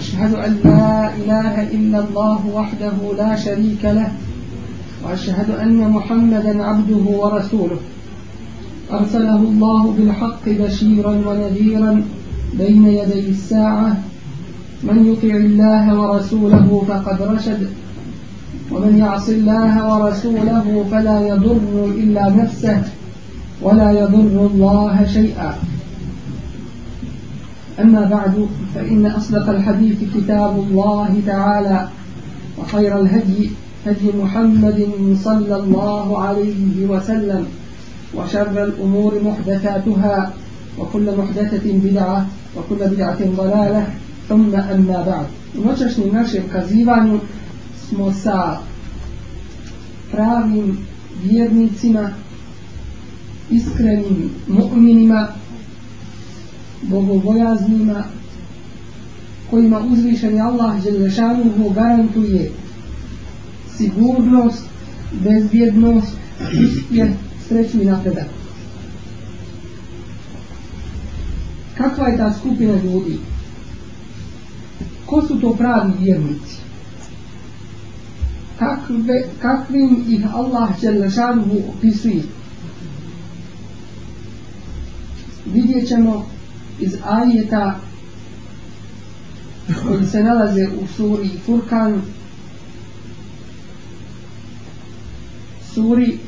أشهد أن لا إله إلا الله وحده لا شريك له وأشهد أن محمدا عبده ورسوله أرسله الله بالحق بشيرا ونذيرا بين يدي الساعة من يطع الله ورسوله فقد رشد ومن يعص الله ورسوله فلا يضر إلا نفسه ولا يضر الله شيئا أما بعد فإن أصدق الحديث كتاب الله تعالى وخير الهدي هدي محمد صلى الله عليه وسلم وشر الأمور محدثاتها وكل محدثة بدعة وكل بدعة ضلالة ثم أما بعد U noćašnjem našem سموسا smo sa pravim vjernicima, iskrenim mu'minima bogobojaznima kojima uzvišeni Allah Želešanu ho garantuje sigurnost, bezbjednost, uspjeh, sreću i napredak. Kakva je ta skupina ljudi? Ko su to pravi vjernici? Kakve, kakvim ih Allah Želešanu opisuje? Vidjet ćemo iz ajeta koji se nalaze u suri Furkan suri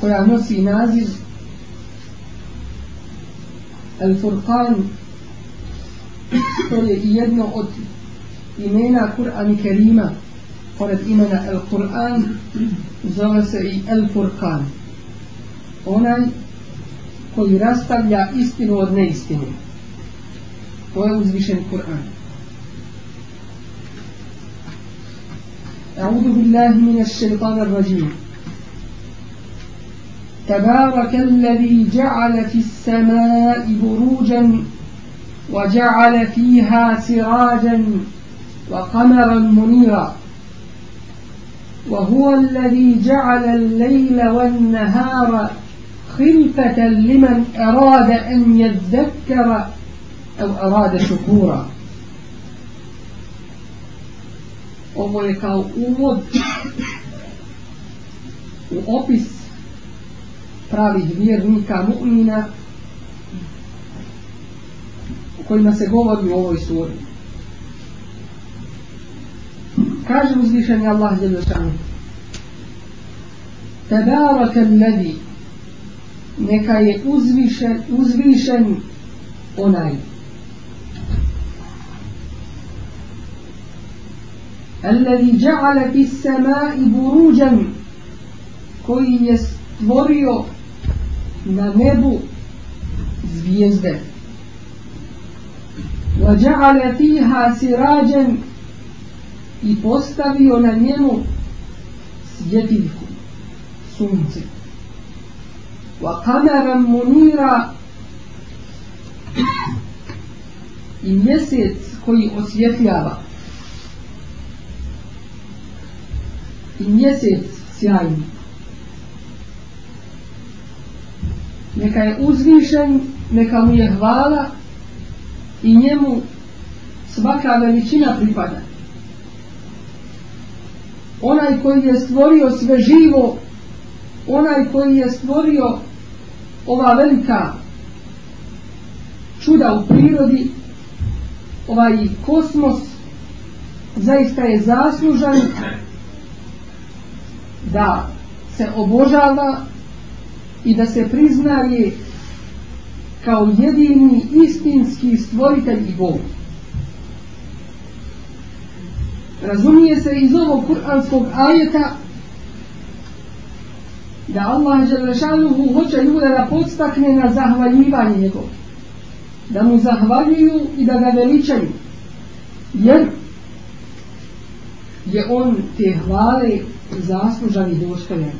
koja nosi naziv El Furkan to je jedno od imena Kur'an i Kerima pored imena El Kur'an zove se i El Furkan onaj koji rastavlja istinu od neistine. To je uzvišen Kur'an. أعوذ بالله من الشيطان الرجيم تبارك الذي جعل في السماء بروجا وجعل فيها سراجا وقمرا منيرا وهو الذي جعل الليل والنهار خلفة لمن أراد أن يذكر أو أراد شكورا ovo je kao uvod u opis pravih vjernika mu'mina o kojima se govori u ovoj suri. Kaže uzvišenje Allah Đelešanu Tebarak al-ladhi neka je uzvišen, uzvišen onaj. Alladhi ja'ala fis sama'i burujan koji je stvorio na nebu zvijezde. Wa ja'ala fiha sirajan i postavio na njemu svjetiljku, sunce. وقمرًا منيرًا إن يسيت كي أسيطيابا إن يسيت سيائن neka je uzvišen, neka mu je hvala i njemu svaka veličina pripada. Onaj koji je stvorio sve živo, onaj koji je stvorio ova velika čuda u prirodi ovaj kosmos zaista je zaslužan da se obožava i da se priznaje kao jedini istinski stvoritelj i Bog. Razumije se iz ovog kuranskog ajeta da Allah Želešanuhu hoće ljude da podstakne na zahvaljivanje njegov. Da mu zahvaljuju i da ga veličaju. Jer je on te hvale zaslužan i doškajan.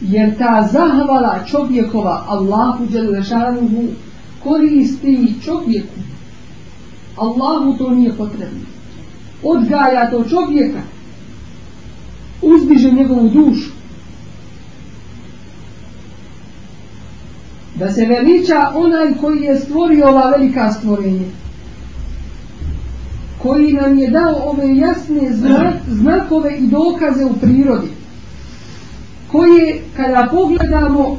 Jer ta zahvala čovjekova Allahu Želešanuhu koristi čovjeku. Allahu to nije potrebno. Odgaja to čovjeka. Uzbiže njegovu dušu da se veliča onaj koji je stvorio ova velika stvorenja koji nam je dao ove jasne znakove i dokaze u prirodi koji kada pogledamo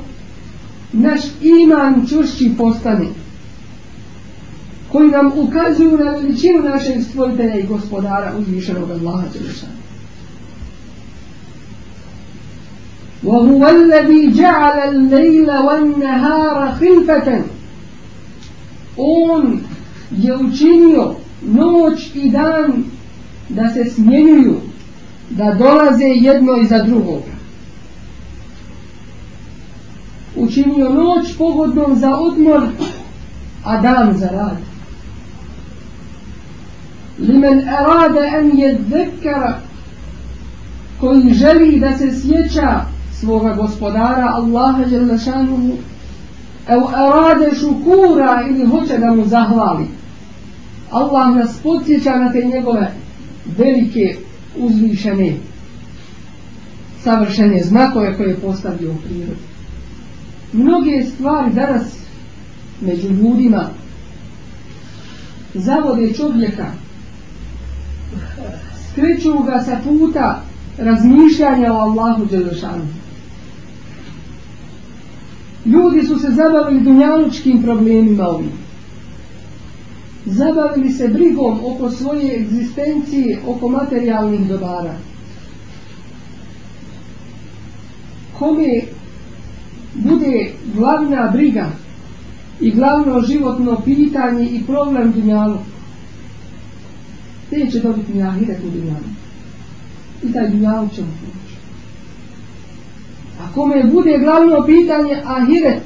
naš iman čušći postane koji nam ukazuju na veličinu našeg stvoritelja i gospodara uzvišenog Allaha Đelešana وهو الذي جعل الليل والنهار خلفة On je učinio noć i dan da se smjenjuju, da dolaze jedno iza drugoga. Učinio noć pogodnom za odmor, a dan za rad. Limen arada en je zekara koji želi da se sjeća svoga gospodara Allaha Jelešanuhu erade šukura ili hoće da mu zahvali Allah nas podsjeća na te njegove velike uzvišene savršene znakove koje je postavio u prirodi mnoge stvari danas među ljudima zavode čovjeka skreću ga sa puta razmišljanja o Allahu Đelešanu ljudi su se zabavili dunjalučkim problemima ovim zabavili se brigom oko svoje egzistencije oko materijalnih dobara kome bude glavna briga i glavno životno pitanje i problem dunjaluk te će dobiti njahiretni dunjaluk i taj dunjaluk će mu biti kome bude glavno pitanje ahiret,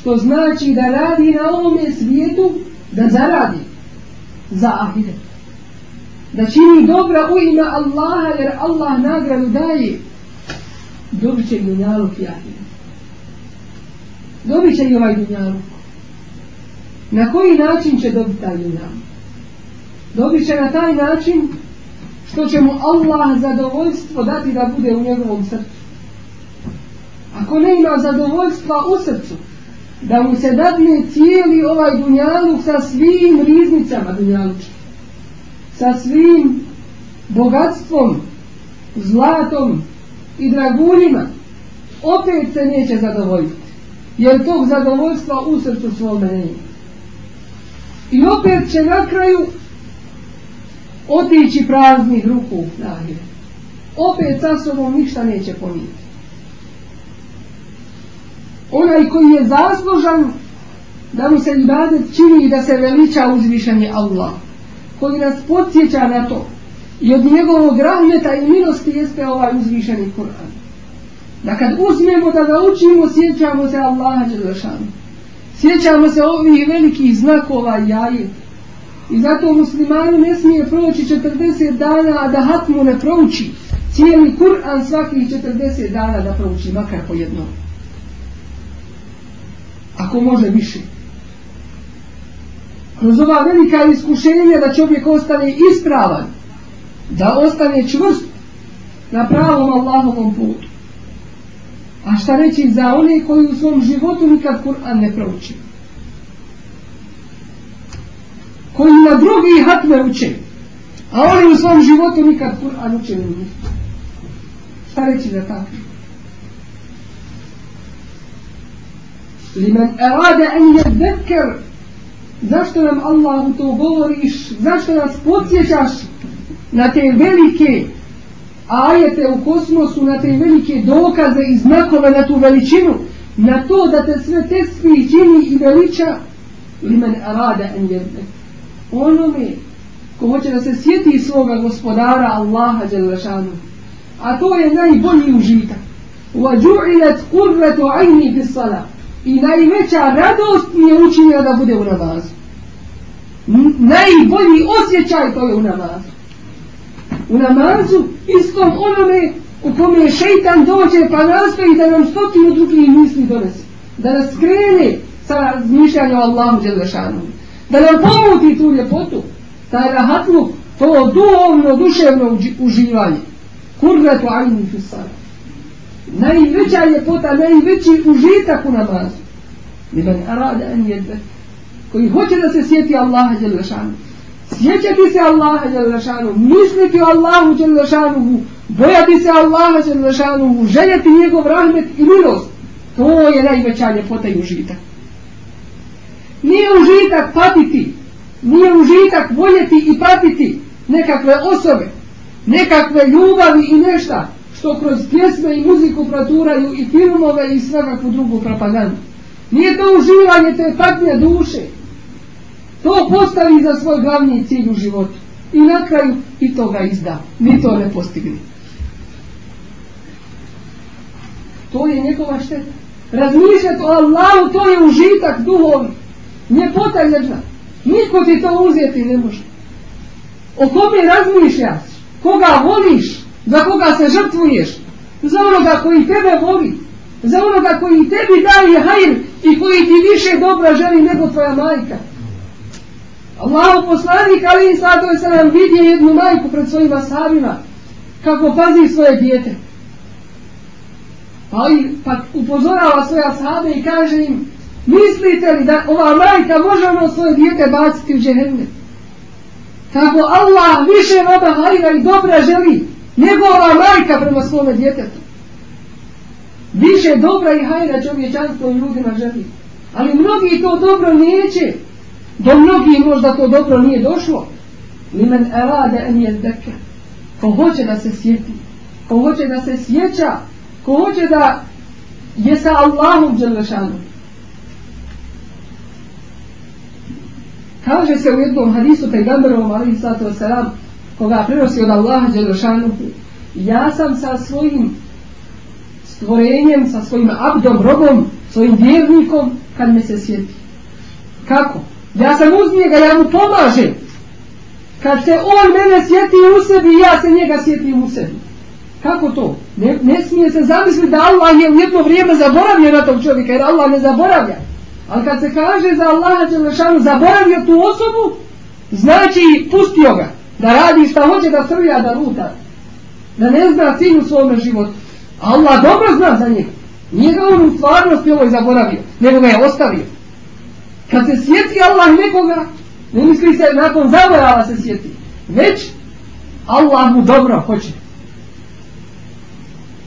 što znači da radi na ovome svijetu, da zaradi za ahiret. Da čini dobra u ima Allaha, jer Allah nagradu daje, dobit će dunjalu ki ahiret. Dobit će i ovaj dunjalu. Na koji način će dobiti taj dunjalu? Dobit će na taj način što će mu Allah zadovoljstvo dati da bude u njegovom srcu ako ne ima zadovoljstva u srcu, da mu se dadne cijeli ovaj dunjaluk sa svim riznicama dunjalučka, sa svim bogatstvom, zlatom i draguljima, opet se neće zadovoljiti, jer tog zadovoljstva u srcu svome ne ima. I opet će na kraju otići praznih ruku na hrvim. Opet sa sobom ništa neće pomijeti onaj koji je zaslužan da mu se ibadet čini i da se veliča uzvišenje Allah koji nas podsjeća na to i od njegovog rahmeta i milosti jeste ovaj uzvišeni Kur'an da kad uzmemo da ga učimo sjećamo se Allaha Đelešanu sjećamo se ovih velikih znakova i jajet i zato muslimani ne smije proći 40 dana a da hatmu ne prouči cijeli Kur'an svakih 40 dana da prouči makar po jednom ako može više. Kroz ova velika iskušenja da čovjek ostane ispravan, da ostane čvrst na pravom Allahovom putu. A šta reći za one koji u svom životu nikad Kur'an ne prouče? Koji na drugi hatme uče, a oni u svom životu nikad Kur'an uče ne uče. Šta reći za takvi? لمن أراد أن يذكر zašto nam Allah to govoriš zašto nas podsjećaš na te velike ajete u kosmosu na te velike dokaze i znakove na tu veličinu na to da te sve te svi čini i veliča limen rada en jedne onome ko hoće da se sjeti svoga gospodara Allaha Đelešanu a to je najbolji užitak uva džu'ilet kurretu ajni bisalam i najveća radost mi je učinio da bude u namazu. Najbolji osjećaj to je u namazu. U namazu istom onome u kome šeitan dođe pa nastoji da nam stotinu drugih misli donese. Da nas skrene sa zmišljanjem Allahu Đelešanu. Da nam pomuti tu ljepotu, taj rahatluk, to duhovno, duševno uživanje. Kurnetu ajni fissara najveća ljepota, najveći užitak u namazu. Liman arada an yadzak. Koji hoće da se sjeti Allaha dželle šanu. Sjećati se Allaha dželle šanu, misliti o Allahu dželle šanu, bojati se Allaha dželle šanu, željeti njegov rahmet i milost. To je najveća ljepota i užitak. Nije užitak patiti, nije užitak voljeti i patiti nekakve osobe, nekakve ljubavi i nešta što kroz pjesme i muziku proturaju i filmove i svakakvu drugu propagandu. Nije to uživanje te patnje duše. To postavi za svoj glavni cilj u životu. I na kraju i to ga izda. Ni to ne postigne. To je njegova šteta. Razmišljati o Allahu, to je užitak duhovni. Nije potajljena. Niko ti to uzeti ne može. O kome razmišljaš? Koga voliš? Za koga se žrtvuješ? Za onoga koji tebe voli. Za onoga koji tebi daje hajr i koji ti više dobra želi nego tvoja majka. Allah poslanik Ali Islato je se nam vidio jednu majku pred svojim asabima kako pazi svoje djete. Pa, pa upozorava svoje asabe i kaže im mislite li da ova majka može ono svoje djete baciti u džehennem? Kako Allah više vama hajra i dobra želi njegova majka prema svome djetetu. Više dobra i hajna čovječanstvo ljudima želi. Ali mnogi to dobro neće. Do mnogi možda to dobro nije došlo. Nimen elade en je deke. Ko hoće da se sjeti. Ko hoće da se sjeća. Ko hoće da je sa Allahom dželvešanom. Kaže se u jednom hadisu pejgamberom alaihi sallatu wasalam koga prenosi od Allaha Đelešanuhu ja sam sa svojim stvorenjem, sa svojim abdom, robom, svojim vjernikom kad me se svjeti. Kako? Ja sam uz njega, ja mu pomažem. Kad se on mene sjeti u sebi, ja se njega sjetim u sebi. Kako to? Ne, ne smije se zamisliti da Allah je u jedno vrijeme zaboravio na tog čovjeka, jer Allah ne zaboravlja. Ali kad se kaže za Allaha Đelešanu zaboravio tu osobu, znači pustio ga da radi šta hoće da srlja, da luta, da ne zna cilj u svome životu. Allah dobro zna za njega. Nije ga on u stvarnosti ovoj zaboravio, nego ga je ostavio. Kad se sjeti Allah nekoga, ne misli se nakon zaborava se sjeti, već Allah mu dobro hoće.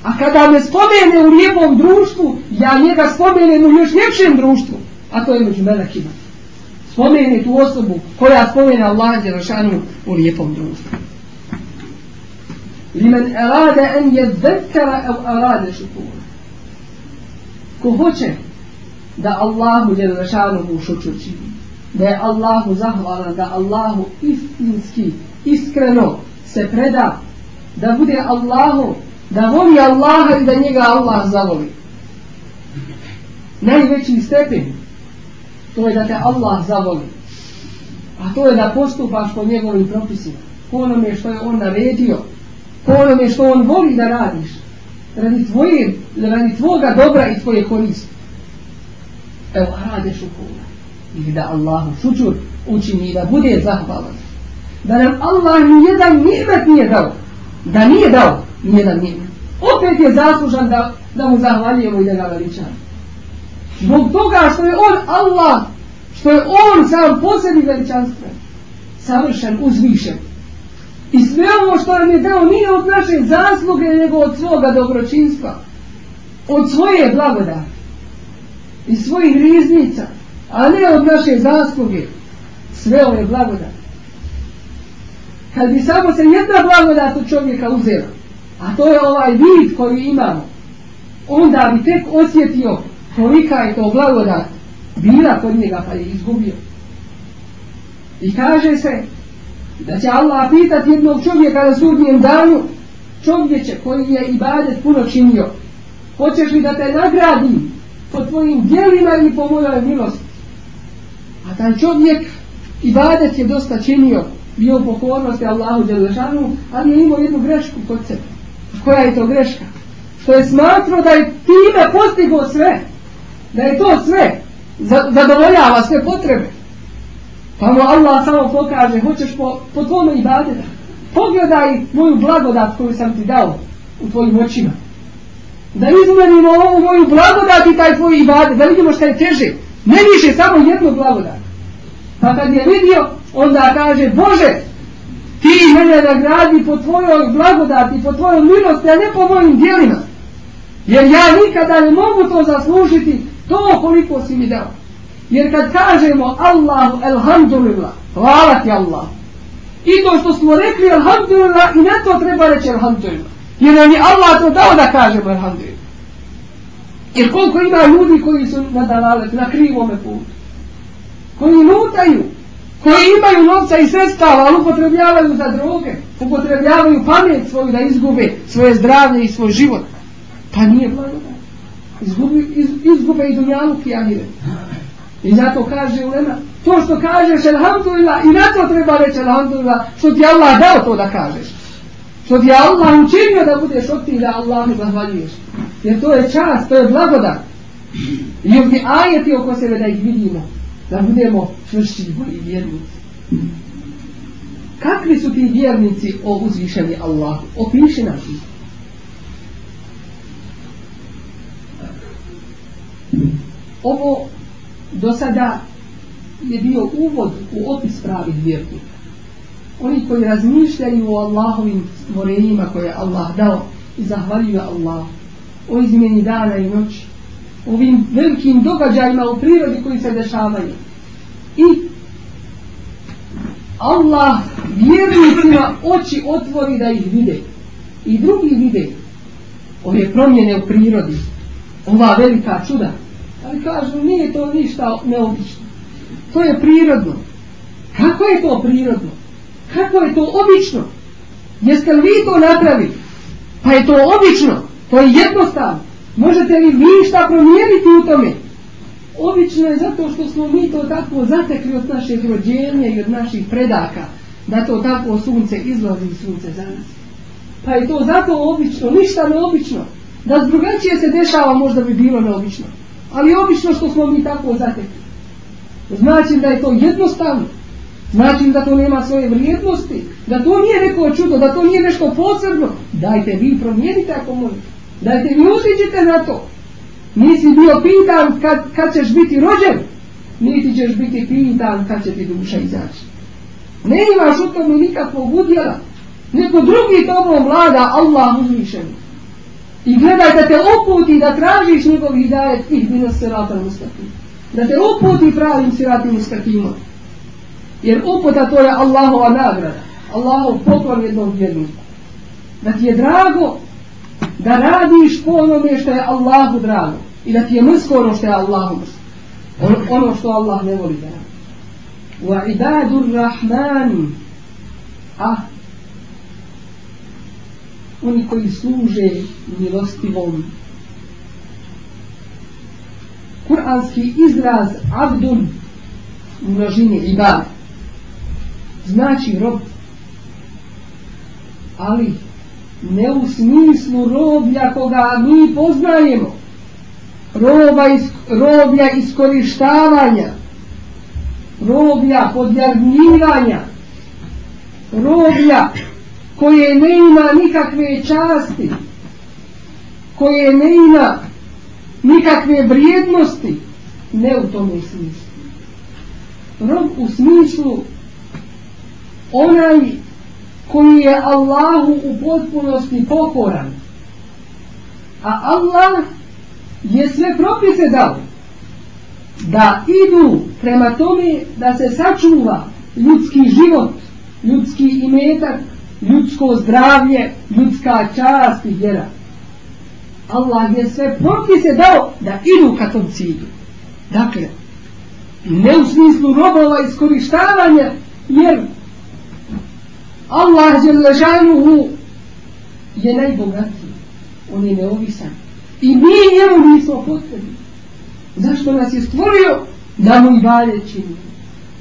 A kada me spomene u lijepom društvu, ja njega spomenem u još ljepšem društvu, a to je među melekima spomeni tu osobu koja spomeni Allah Đerašanu u lijepom društvu. Limen arade en je zekara ev arade šukur. Ko hoće da Allahu Đerašanu u šuču čini, da je Allahu zahvalan, da Allahu istinski, iskreno se preda, da bude Allahu, da voli Allaha i da njega Allah zavoli. Najveći stepen to je da te Allah zavoli. A to je da postupaš po njegovim propisima. Po onome što je on naredio. Po onome što on voli da radiš. Radi, tvoje, radi tvoga dobra i tvoje koriste. Evo, radeš u kona. Ili da Allahu sučur učini i da bude zahvalan. Da nam Allah nijedan nijemet nije dao. Da nije dao nijedan nijemet. Opet je zaslužan da, da mu zahvaljujemo i da ga veličamo zbog toga što je on Allah što je on sam posljednji veličanstven savršen, uzvišen i sve ovo što nam je dao nije od naše zasluge nego od svoga dobročinstva od svoje blagodati i svojih riznica a ne od naše zasluge sve ove blagodati kad bi samo se jedna blagodat od čovjeka uzela a to je ovaj vid koji imamo onda bi tek osjetio kolika je to blagodat bila kod njega pa je izgubio. I kaže se da će Allah pitat jednog čovjeka na sudnijem danu čovječe koji je ibadet puno činio. Hoćeš li da te nagradi po tvojim djelima ili po mojoj milosti? A taj čovjek ibadet je dosta činio bio u pokornosti Allahu Đelešanu, ali je imao jednu grešku kod sebe. Koja je to greška? Što je smatrao da je time postigo sve da je to sve zadovoljava sve potrebe pa mu Allah samo pokaže hoćeš po, po tvojom ibadetu pogledaj moju blagodat koju sam ti dao u tvojim očima da izmenimo ovu moju blagodat i taj tvoj ibadet da vidimo šta je teže ne više samo jednu blagodat pa kad je vidio onda kaže Bože ti mene nagradi po tvojoj blagodati po tvojoj milosti a ne po mojim dijelima jer ja nikada ne mogu to zaslužiti To koliko si mi dao. Jer kad kažemo Allahu alhamdulillah, hvala ti Allah. I to što smo rekli alhamdulillah i na to treba reći alhamdulillah. Jer nam je Allah to dao da kažemo alhamdulillah. Jer koliko ima ljudi koji su na dalalet, na krivome putu. Koji lutaju, koji imaju novca i sredstava, ali upotrebljavaju za droge, upotrebljavaju pamet svoju da izgube svoje zdravlje i svoj život. Pa nije blagodat izgubi, iz, izgube i dunjalu kijamire. I zato kaže Ulema, to što kažeš Alhamdulillah, i na to treba reći Alhamdulillah, što ti Allah dao to da kažeš. Što ti Allah učinio da budeš od ti da Allah mu zahvaljuješ. Jer to je čast, to je blagodat. I ovdje ajeti oko sebe da ih vidimo, da budemo čvršći i vjernici. Kakvi su ti vjernici o uzvišeni Allahu? Opiši nam ih. ovo do sada je bio uvod u opis pravi vjerku oni koji razmišljaju o Allahovim stvorenjima koje je Allah dao i zahvaljuju Allah o izmjeni dana i noći ovim velikim događajima u prirodi koji se dešavaju i Allah vjernicima oči otvori da ih vide i drugi vide ove promjene u prirodi ova velika čuda. Ali kažu, nije to ništa neobično. To je prirodno. Kako je to prirodno? Kako je to obično? Jeste li vi to napravili? Pa je to obično. To je jednostavno. Možete li vi šta promijeniti u tome? Obično je zato što smo mi to tako zatekli od naše rođenje i od naših predaka. Da to tako sunce izlazi sunce za nas. Pa je to zato obično, ništa neobično. obično. Da drugačije se dešava možda bi bilo neobično. Ali obično što smo mi tako zatekli. Značim da je to jednostavno. Značim da to nema svoje vrijednosti. Da to nije neko čudo, da to nije nešto posebno. Dajte vi promijenite ako možete. Dajte vi uziđite na to. Nisi bio pitan kad, kad ćeš biti rođen. Niti ćeš biti pitan kad će ti duša izaći. Ne imaš u tome nikakvog udjela. Neko drugi tobom vlada Allah uzvišenu. I gledaj da te uputi da tražiš njegov hidajet i bilo se rata mustakim. Da te uputi pravim siratim mustakimom. Jer uputa to je Allahova nagrada. Allahov poklon jednom vjerniku. Da ti je drago da radiš po onome što je Allahu drago. I da ti je mrsko ono što je Allahu mrsko. Ono, ono što Allah ne voli da radi. Wa ibadur rahman. A ah, oni koji služe milostivom kuranski izraz abdun u množini ibad znači rob ali ne u smislu roblja koga mi poznajemo roba is, roblja iskorištavanja roblja podjarnivanja roblja koje ne ima nikakve časti, koje ne ima nikakve vrijednosti, ne u tom smislu. Rob u smislu onaj koji je Allahu u potpunosti pokoran, a Allah je sve propise dao da idu prema tome da se sačuva ljudski život, ljudski imetak, ljudsko zdravlje, ljudska čast i vjera. Allah je sve propise dao da idu ka tom cilju. Dakle, ne u smislu robova iskorištavanja, jer Allah je ležanuhu je najbogatiji. On je neovisan. I mi njemu nismo potrebni. Zašto nas je stvorio? Da mu i valje činimo.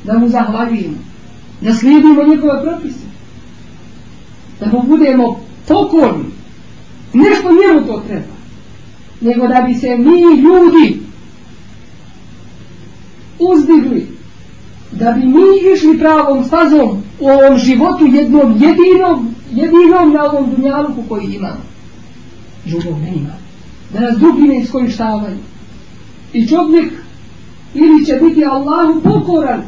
Da mu zahvalimo. Da slijedimo njegove propise da mu budemo pokorni. Nešto njemu to treba. Nego da bi se mi ljudi uzdigli. Da bi mi išli pravom stazom u ovom životu jednom jedinom, jedinom na ovom dunjaluku koji imamo. Drugom ne ima. Da nas drugi ne iskoristavaju. I čovjek ili će biti Allahu pokoran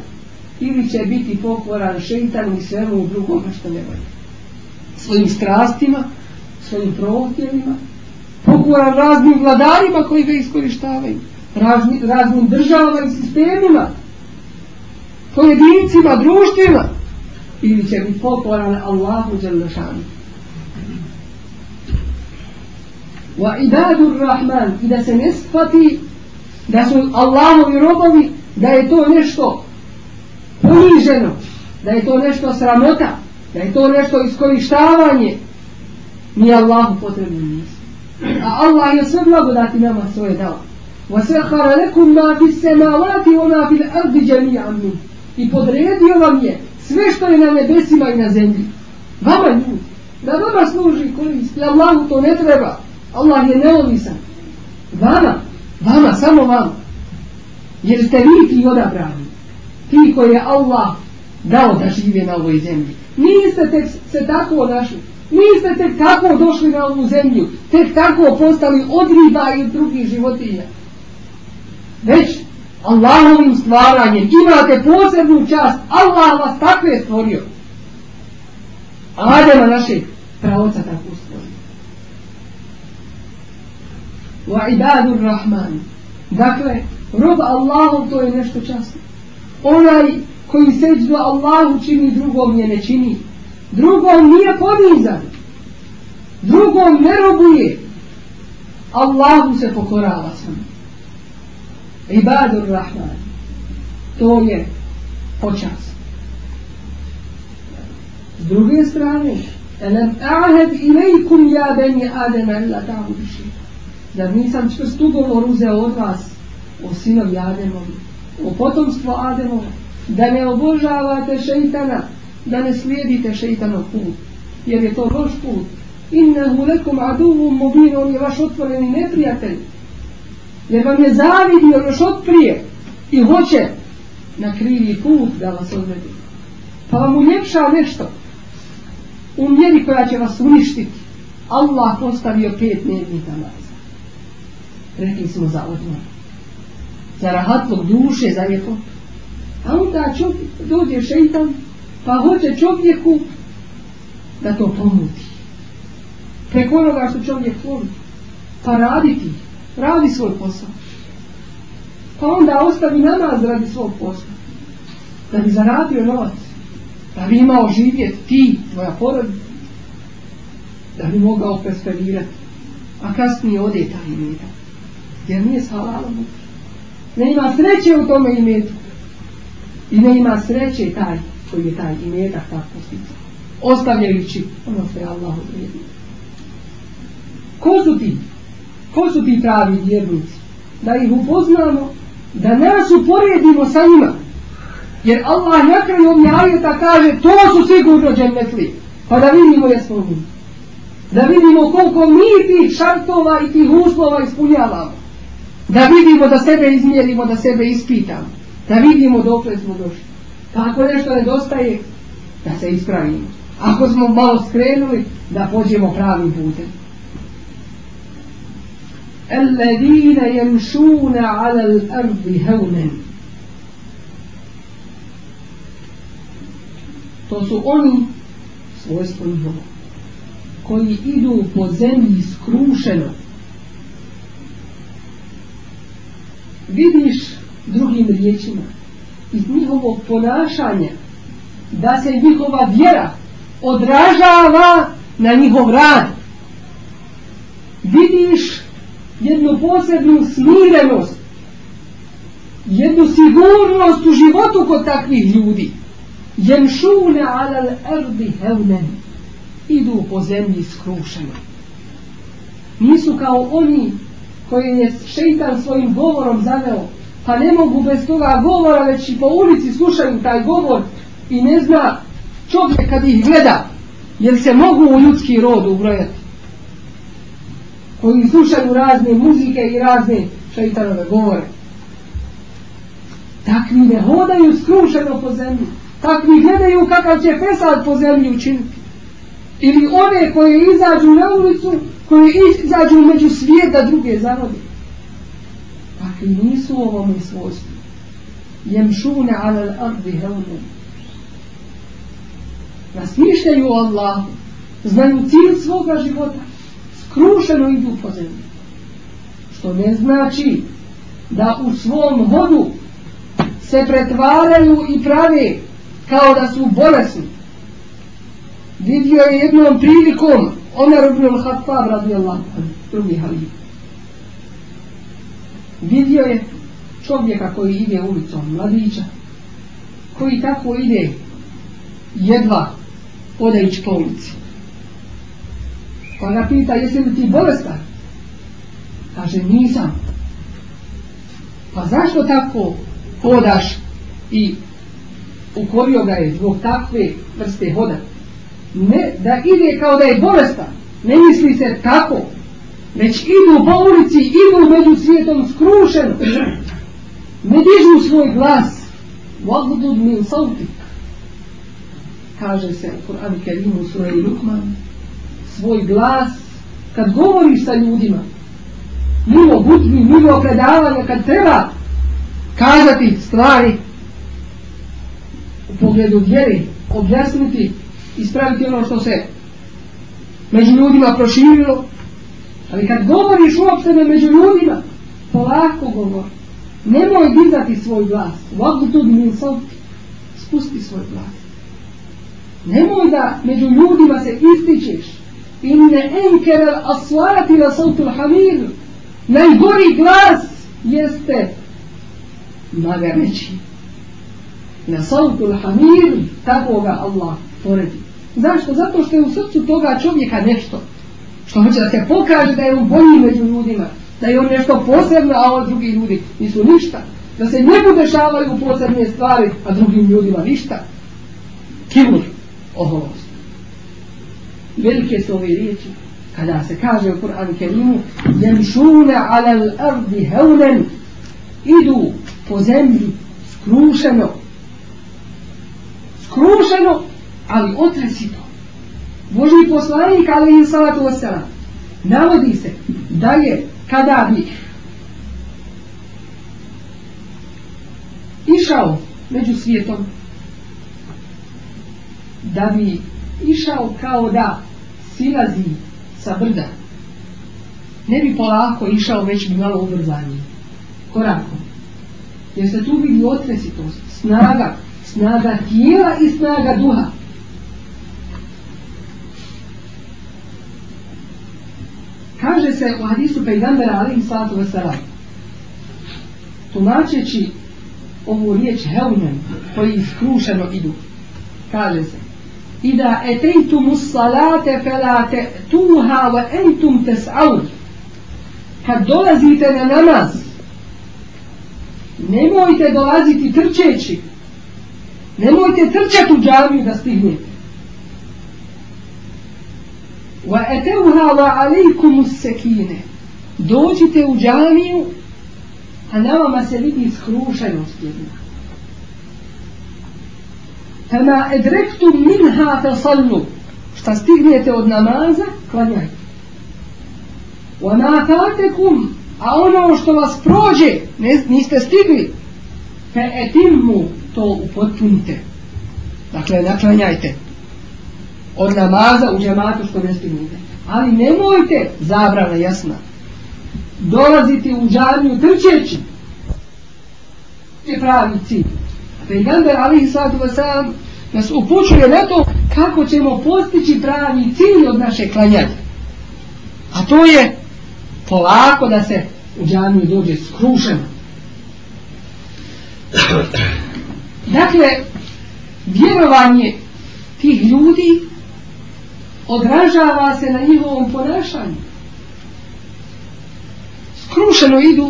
ili će biti pokoran šeitan i svemu drugom što ne valje svojim strastima, svojim prohtjevima, pokora raznim vladarima koji ga iskoristavaju, razni, raznim državama i sistemima, pojedincima, društvima, ili će biti pokoran Allahu Đalešanu. Wa idadu rahman, i da se ne shvati da su Allahovi robovi, da je to nešto poniženo, da je to nešto sramota, da je to nešto iskoristavanje mi Allahu potrebno nisu a Allah je sve blagodati nama svoje dao وَسَحَرَ لَكُمْ مَا فِي السَّمَاوَاتِ وَمَا فِي الْأَرْضِ جَمِيعًا مِنْ I podredio vam je sve što je na nebesima i na zemlji. Vama ljudi. Da vama služi korist. I Allahu to ne treba. Allah je neovisan. Vama. Vama. Samo vama. Jer ste vi ti odabrani. Ti koji je Allah dao da žive na ovoj zemlji. Niste tek se tako našli, niste tek tako došli na ovu zemlju, tek tako postali od riba i od drugih životinja. Već Allahovim stvaranjem imate posebnu čast, Allah vas takve stvorio. Adama našeg pravoca tako stvorio. Wa ibadur rahman. Dakle, rob Allahom to je nešto časno. Onaj koji srđu Allahu čini, drugom je ne čini. Drugom nije ponizan. Drugom ne robuje. Allahu se pokorava sam. Ibadur Rahman. To je počas. S druge strane, Elem a'ahed ilaykum ja ben je adem illa ta'u duši. Da nisam čvrst ugovor uzeo od vas o sinovi Ademovi, o potomstvo Ademovi da ne obožavate šeitana, da ne slijedite šeitanov put, jer je to loš put. Inna hu lekum aduhum mubin, on je vaš otvoreni neprijatelj, jer vam je zavidio još od prije i hoće na krivi put da vas odvedi. Pa vam uljepša nešto u mjeri koja će vas uništiti. Allah postavio pet nednih namaza. Rekli smo za odmor. Za rahatlog duše, za ljepotu. A onda čov, dođe šeitan pa hoće čovjeku da to ponuti. Preko onoga što čovjek voli. Pa raditi. Radi svoj posao. Pa onda ostavi namaz radi svog posla. Da bi zaradio novac. Da bi imao živjet ti, tvoja porodica. Da bi mogao prosperirati. A kasnije ode taj imetak. Jer nije s halalom. Ne ima sreće u tome imetku i ne ima sreće taj koji je taj imetak tak postica ostavljajući ono što je Allah uvijedio ko su ti? ko su ti pravi vjernici? da ih upoznamo da nas uporedimo sa njima jer Allah na kraju ovih ajeta kaže to su sigurno džennetli pa da vidimo jesmo mi da vidimo koliko mi tih šartova i tih uslova ispunjavamo da vidimo da sebe izmjerimo da sebe ispitamo da vidimo dok smo došli. Pa ako nešto nedostaje, da se ispravimo. Ako smo malo skrenuli, da pođemo pravim putem. Alladine jemšune ala l'ardi hevnen. To su oni svojstvo njihovo koji idu po zemlji skrušeno. Vidiš drugim riječima iz njihovog ponašanja da se njihova vjera odražava na njihov rad vidiš jednu posebnu smirenost jednu sigurnost u životu kod takvih ljudi jemšune alal erdi hevnen idu po zemlji skrušeno nisu kao oni koje je šeitan svojim govorom zaveo pa ne mogu bez toga govora, već i po ulici slušaju taj govor i ne zna čovjek kad ih gleda, jer se mogu u ljudski rod ubrojati. Koji slušaju razne muzike i razne šeitanove govore. Takvi ne hodaju skrušeno po zemlji. Takvi gledaju kakav će pesad po zemlji učiniti. Ili one koje izađu na ulicu, koje izađu među svijeta druge zarobiti i nisu u ovom svojstvu jemšune alel ardi helmu nasmišljaju o Allahu znaju cilj svoga života skrušeno idu po zemlji što ne znači da u svom vodu se pretvaraju i prave kao da su bolesni vidio je jednom prilikom Omer ibn al-Hattab radijallahu anhu drugi halif vidio je čovjeka koji ide ulicom mladića koji tako ide jedva odajući po ulici pa ga pita jesi li ti bolestan kaže nisam pa zašto tako hodaš i ukorio ga je zbog takve vrste hoda ne da ide kao da je bolestan ne misli se tako već idu po ulici, idu među svijetom skrušen, ne dižu svoj glas, vagdud min sautik, kaže se u Kur'an Kerimu suraj Lukman, svoj glas, kad govoriš sa ljudima, mimo gutmi, mimo predavanja, kad treba kazati stvari u pogledu vjeri, objasniti, ispraviti ono što se među ljudima proširilo, Ali kad govoriš uopšteno među ljudima, polako govor. Nemoj dizati svoj glas. Vodu tu misl, spusti svoj glas. Nemoj da među ljudima se ističeš. In ne enkere asvarati na sotul hamir. Najgori glas jeste magar reći. Na sotul hamir, tako ga Allah poredi. Zašto? Zato što je u srcu toga čovjeka nešto što hoće da se pokaže da je on bolji među ljudima, da je on nešto posebno, a ovo drugi ljudi nisu ništa. Da se njemu dešavaju posebne stvari, a drugim ljudima ništa. Kibur, oholost. Velike su ove riječi. Kada se kaže u Kur'an Kerimu, jemšune alal ardi heulen, idu po zemlji skrušeno, skrušeno, ali otresito može i poslanik ali i salatu wasalam navodi se da je kada bi išao među svijetom da bi išao kao da silazi sa brda ne bi polako išao već bi malo ubrzanije korakom jer se tu vidi otresitost snaga snaga tijela i snaga duha kaže se u hadisu pejgambera alim salatu vasalam tumačeći ovu riječ heunem koji iskrušeno idu kaže se i da etejtum us salate felate tuha wa entum tes'au kad dolazite na namaz nemojte dolaziti trčeći nemojte trčati u džarmi da stignete وَأَتَوْهَا وَعَلَيْكُمُ السَّكِينَ Dođite u džaviju, a na vama se vidi skrušenost jedna. فَمَا اَدْرَكْتُمْ مِنْهَا فَصَلُّ Šta stignete od namaza, klanjajte. وَمَا فَاتَكُمْ A ono što vas prođe, ne, niste stigli, فَاَتِمُّ To upotpunite. Dakle, naklanjajte. Dakle, naklanjajte od namaza u džematu što desti ljude. Ali nemojte, zabrana jasna, dolaziti u džanju trčeći. je pravi cilj. Peygamber Ali Isadu Vesan nas upućuje na to kako ćemo postići pravi cilj od naše klanjanja. A to je polako da se u džanju dođe skrušeno. Dakle, vjerovanje tih ljudi odražava se na njihovom ponašanju. Skrušeno idu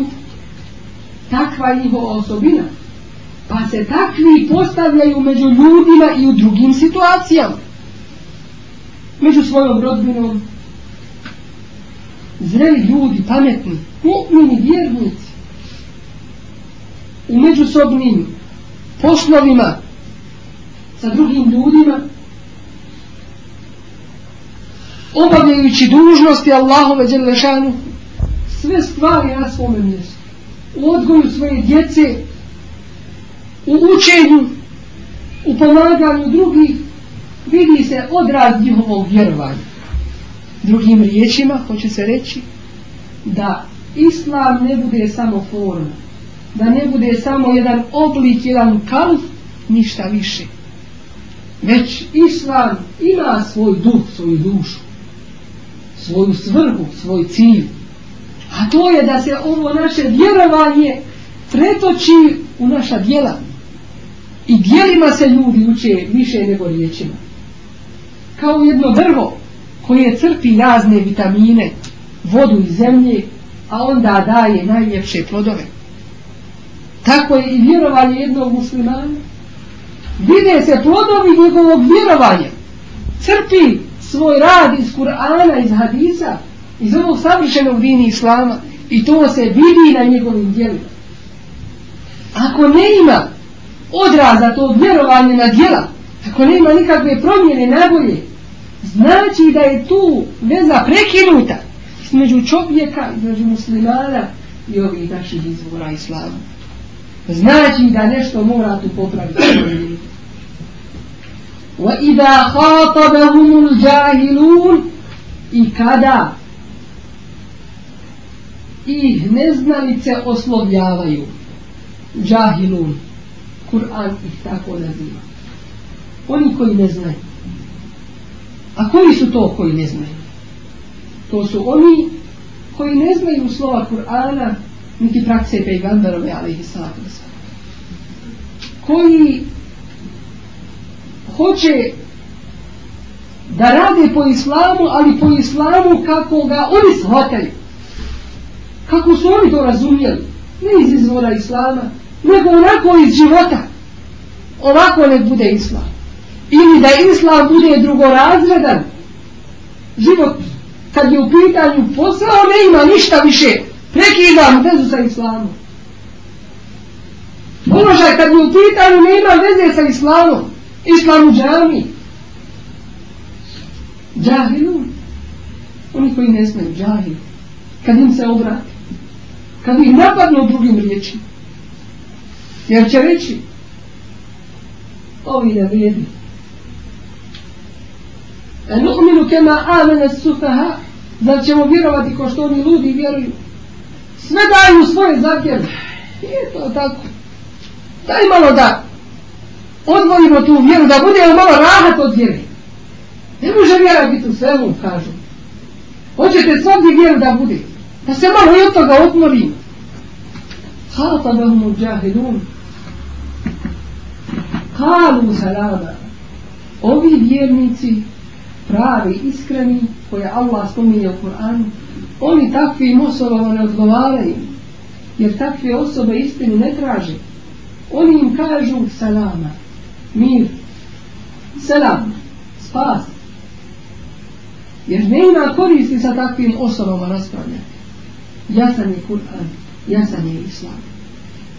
takva njihova osobina, pa se takvi postavljaju među ljudima i u drugim situacijama. Među svojom rodbinom, zreli ljudi, pametni, kupnini vjernici, u međusobnim poslovima sa drugim ljudima, obavljajući dužnosti Allahove dželešanu sve stvari na svome mjestu u odgoju svoje djece u učenju u pomaganju drugih vidi se odraz njihovog vjerovanja drugim riječima hoće se reći da islam ne bude samo forma da ne bude samo jedan oblik jedan kalf ništa više već islam ima svoj duh svoju dušu svoju svrhu, svoj cilj. A to je da se ovo naše vjerovanje pretoči u naša djela. I djelima se ljudi uče više nego riječima. Kao jedno drvo koje crpi razne vitamine, vodu i zemlje, a onda daje najljepše plodove. Tako je i vjerovanje jednog muslimana. Vide se plodovi njegovog vjerovanja. Crpi svoj rad iz Kur'ana, iz hadisa, iz ovog savršenog dini islama i to se vidi na njegovim dijelima. Ako ne ima odraza to vjerovanje na dijela, ako ne ima nikakve promjene najbolje, znači da je tu veza prekinuta među čovjeka, među muslimana i ovih naših izvora islama. Znači da nešto mora tu popraviti. وَإِذَا خَاطَبَهُمُ الْجَاهِلُونَ I kada ih neznalice oslovljavaju džahilun Kur'an ih tako naziva oni koji ne znaju a koji su to koji ne znaju to su oni koji ne znaju slova Kur'ana niti prakse pejgamberove ali ih sada koji hoće da radi po islamu, ali po islamu kako ga oni shvataju. Kako su oni to razumijeli? Ne iz izvora islama, nego onako iz života. Ovako ne bude islam. Ili da islam bude drugorazredan. Život, kad je u pitanju posao, ne ima ništa više. Prekidam vezu sa islamom. Položaj kad je u pitanju, ne ima veze sa islamom. Islam u džami. Džahilu. Oni koji ne znaju, džahilu. Kad im se obrati. Kad ih napadne u drugim riječima. Jer će reći, ovi ne vrijedi. E nukminu kema amene sufaha, zar ćemo vjerovati ko što oni ludi vjeruju. Sve daju svoje zakljeve. I je to tako. Daj malo da odvojimo tu vjeru, da bude malo rahat od vjeri. Ne može vjera biti u svemu, kažu. Hoćete svati vjeru da bude. Da se malo i od toga odmorim. Hata pa da mu džahidun. Kalu salada. Ovi vjernici, pravi, iskreni, koje Allah spominje u Kur'anu, oni takvim osobama ne odgovaraju. Jer takve osobe istinu ne traže. Oni im kažu salama mir, selam, spas. Jer ne ima koristi sa takvim osobama raspravljati. Jasan je Kur'an, jasan je Islam.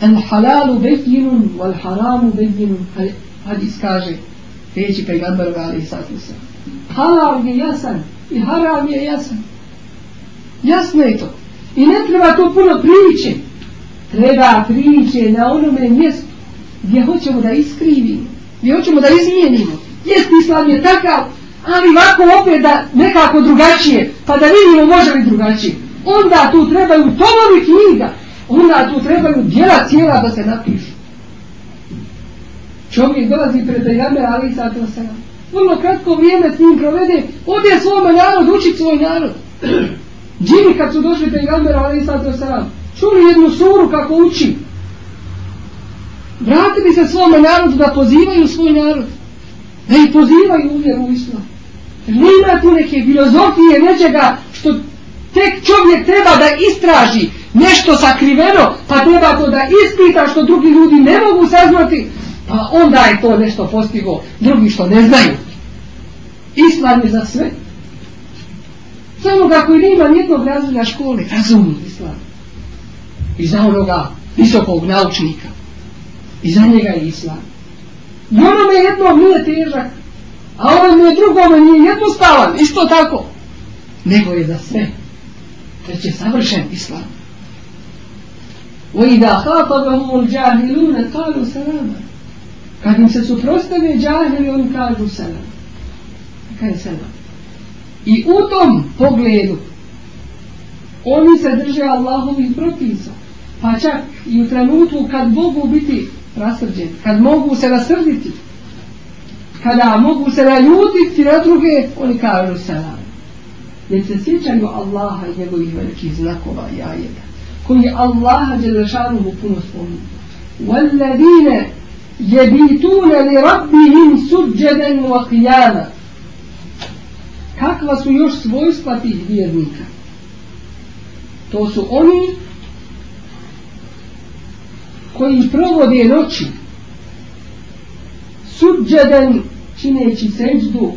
Al halalu bejinun, wal haramu bejinun, hadis kaže, reći pegadbaru ali i sad Islam. Halal je jasan i haram je jasan. Jasno je to. I ne treba to puno priče. Treba priče na onome mjestu gdje hoćemo da iskrivimo. Mi hoćemo da izmijenimo. Jest islam je takav, ali ovako opet da nekako drugačije, pa da vidimo može li drugačije. Onda tu trebaju tomovi knjiga, onda tu trebaju djela cijela da se napišu. Čovjek dolazi pred Ajame, ali i sad se Vrlo kratko vrijeme s njim provede, ode svome narod, uči svoj narod. Džini kad su došli pejgambera, ali i sad se Čuli jednu suru kako uči, vratili se svome narodu da pozivaju svoj narod da ih pozivaju u vjeru islam jer ne ima tu neke filozofije nečega što tek čovjek treba da istraži nešto sakriveno pa treba to da ispita što drugi ljudi ne mogu saznati pa onda je to nešto postigo drugi što ne znaju islam je za sve za onoga koji ne ima nijednog razvoja škole razumno islam i za onoga visokog naučnika i za njega je islam. Nama me jedno nije težak, a ovo mi je drugo me nije jednostavan, isto tako. Nego je za sve. Treće, savršen islam. وَإِذَا خَافَبَهُمُ الْجَاهِلُونَ قَالُوا سَلَامًا Kad im se suprostane džahili, oni kažu selam. Kaj je selam? I u tom pogledu oni se drže Allahovih propisa. Pa čak i u trenutku kad Bogu biti nasrđen. Kad mogu se nasrditi, kada mogu se naljutiti na druge, oni kažu selam. Jer se sjećaju Allaha i njegovih velikih znakova i ajeta, koji je Allaha mu puno spomnio. وَالَّذِينَ يَبِيتُونَ لِرَبِّهِمْ سُجَّدًا وَقِيَامًا Kakva su još svojstva tih vjernika? To su oni koji provode noći suđeden čineći seđdu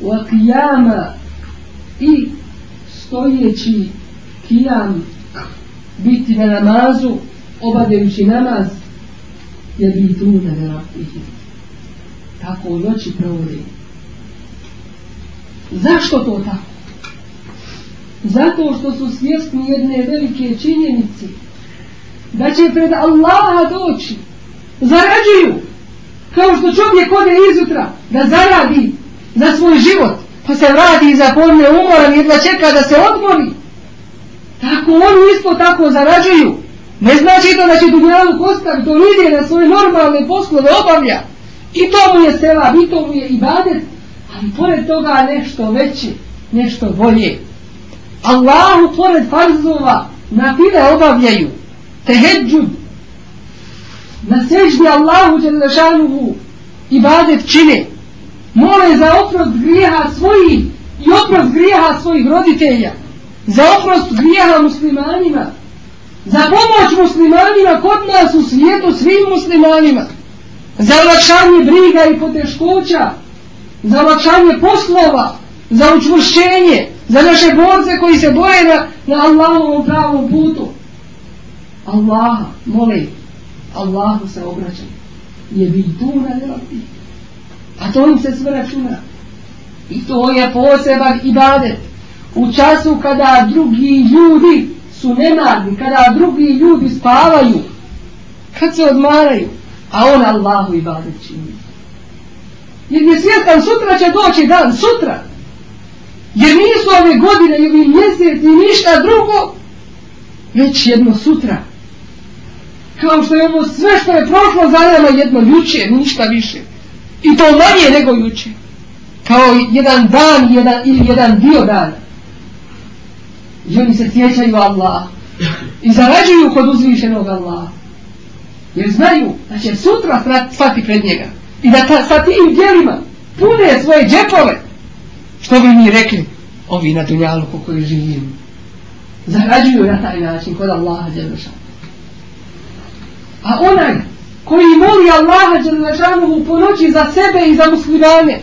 u akijama i stojeći kijam biti na namazu obadajući namaz je bi tu da ne rapiti tako u noći provode zašto to tako? zato što su svjesni jedne velike činjenice da će pred Allaha doći, zarađuju, kao što čovjek ode izutra da zaradi za svoj život, pa se radi za podne umora, jedva čeka da se odmori. Tako oni isto tako zarađuju. Ne znači to da će dugljavu kostak, to ljudje na svoje normalne poslove obavlja. I to mu je sela, i to mu je ibadet, ali pored toga nešto veće, nešto bolje. Allahu pored farzova na file obavljaju teheđud na seždi Allahu Đelešanuhu i badet čine mole za oprost grijeha svojih i oprost grijeha svojih roditelja za oprost grijeha muslimanima za pomoć muslimanima kod nas u svijetu svim muslimanima za olakšanje briga i poteškoća za olakšanje poslova za učvršenje za naše borce koji se boje na, na Allahovom pravom putu Allaha mole Allahu se obraćaju je biduna ljudi a to im se sve računa i to je poseban ibadet u času kada drugi ljudi su nemarni kada drugi ljudi spavaju kad se odmaraju a on Allahu ibadet čini jer je svjetan sutra će doći dan sutra jer nisu ove godine ili mjesec ni ništa drugo već jedno sutra kao što je ono sve što je prošlo za nama jedno juče, ništa više. I to manje nego juče. Kao jedan dan jedan, ili jedan dio dana. I oni se sjećaju Allah. I zarađuju kod uzvišenog Allah. Jer znaju da će sutra stati pred njega. I da ta, sa tim dijelima pune svoje džepove. Što bi mi rekli ovi na dunjalu kako koji živim. Zarađuju na taj način kod Allaha djelušana. A onaj koji moli Allaha Đelešanuhu po noći za sebe i za muslimane,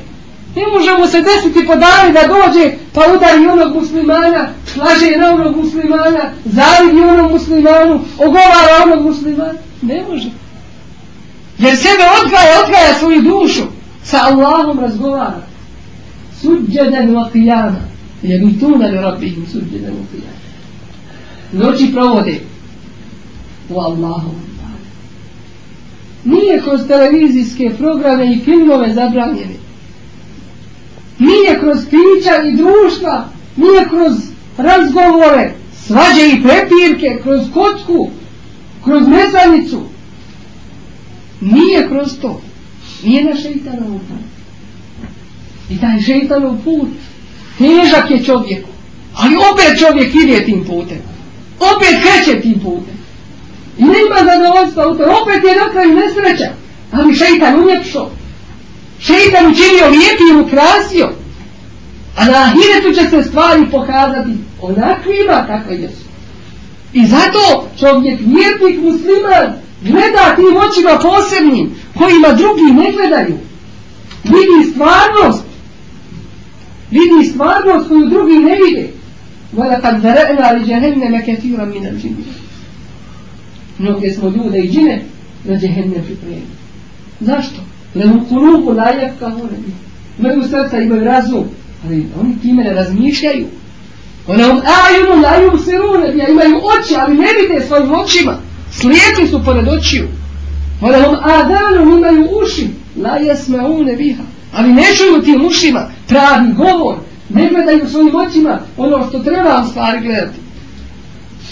ne može mu se desiti po dani da dođe pa udari onog muslimana, slaže na onog muslimana, zavidi onom muslimanu, ogovara onog muslimana. Ne može. Jer sebe odgaja, odgaja svoju dušu. Sa Allahom razgovara. Suđeden wa qiyama. Jer mi tu na ljubim suđeden wa qiyama. Noći provode u Allahom nije kroz televizijske programe i filmove zabranjeni. Nije kroz pića i društva, nije kroz razgovore, svađe i prepirke, kroz kocku, kroz mesanicu. Nije kroz to. Nije na šeitanovu put. I taj šeitanov put težak je čovjeku. Ali opet čovjek ide tim putem. Opet kreće tim putem nema zadovoljstva u tome, opet je na kraju nesreća, ali šeitan uljepšo, šeitan učinio lijep i ukrasio, a na ahiretu će se stvari pokazati onakvima kakve jesu. I zato čovjek vjetnik musliman gleda tim očima posebnim, kojima drugi ne gledaju, vidi stvarnost, vidi stvarnost koju drugi ne vide. Vala kad zara'na li jahenneme ketira minan džinnih mnoge smo ljude i džine na džehennem pripremili. Zašto? Lenu kuluku lajak kao ne. Imaju srca, imaju razum. Ali oni time ne razmišljaju. Ona on, a imu laju se rune, ja imaju oči, ali ne vide svojim očima. Slijetli su pored očiju. Ona on, a danu imaju uši, laja sme ne viha. Ali ne čuju tim ušima pravi govor. Ne gledaju svojim očima ono što treba u stvari gledati.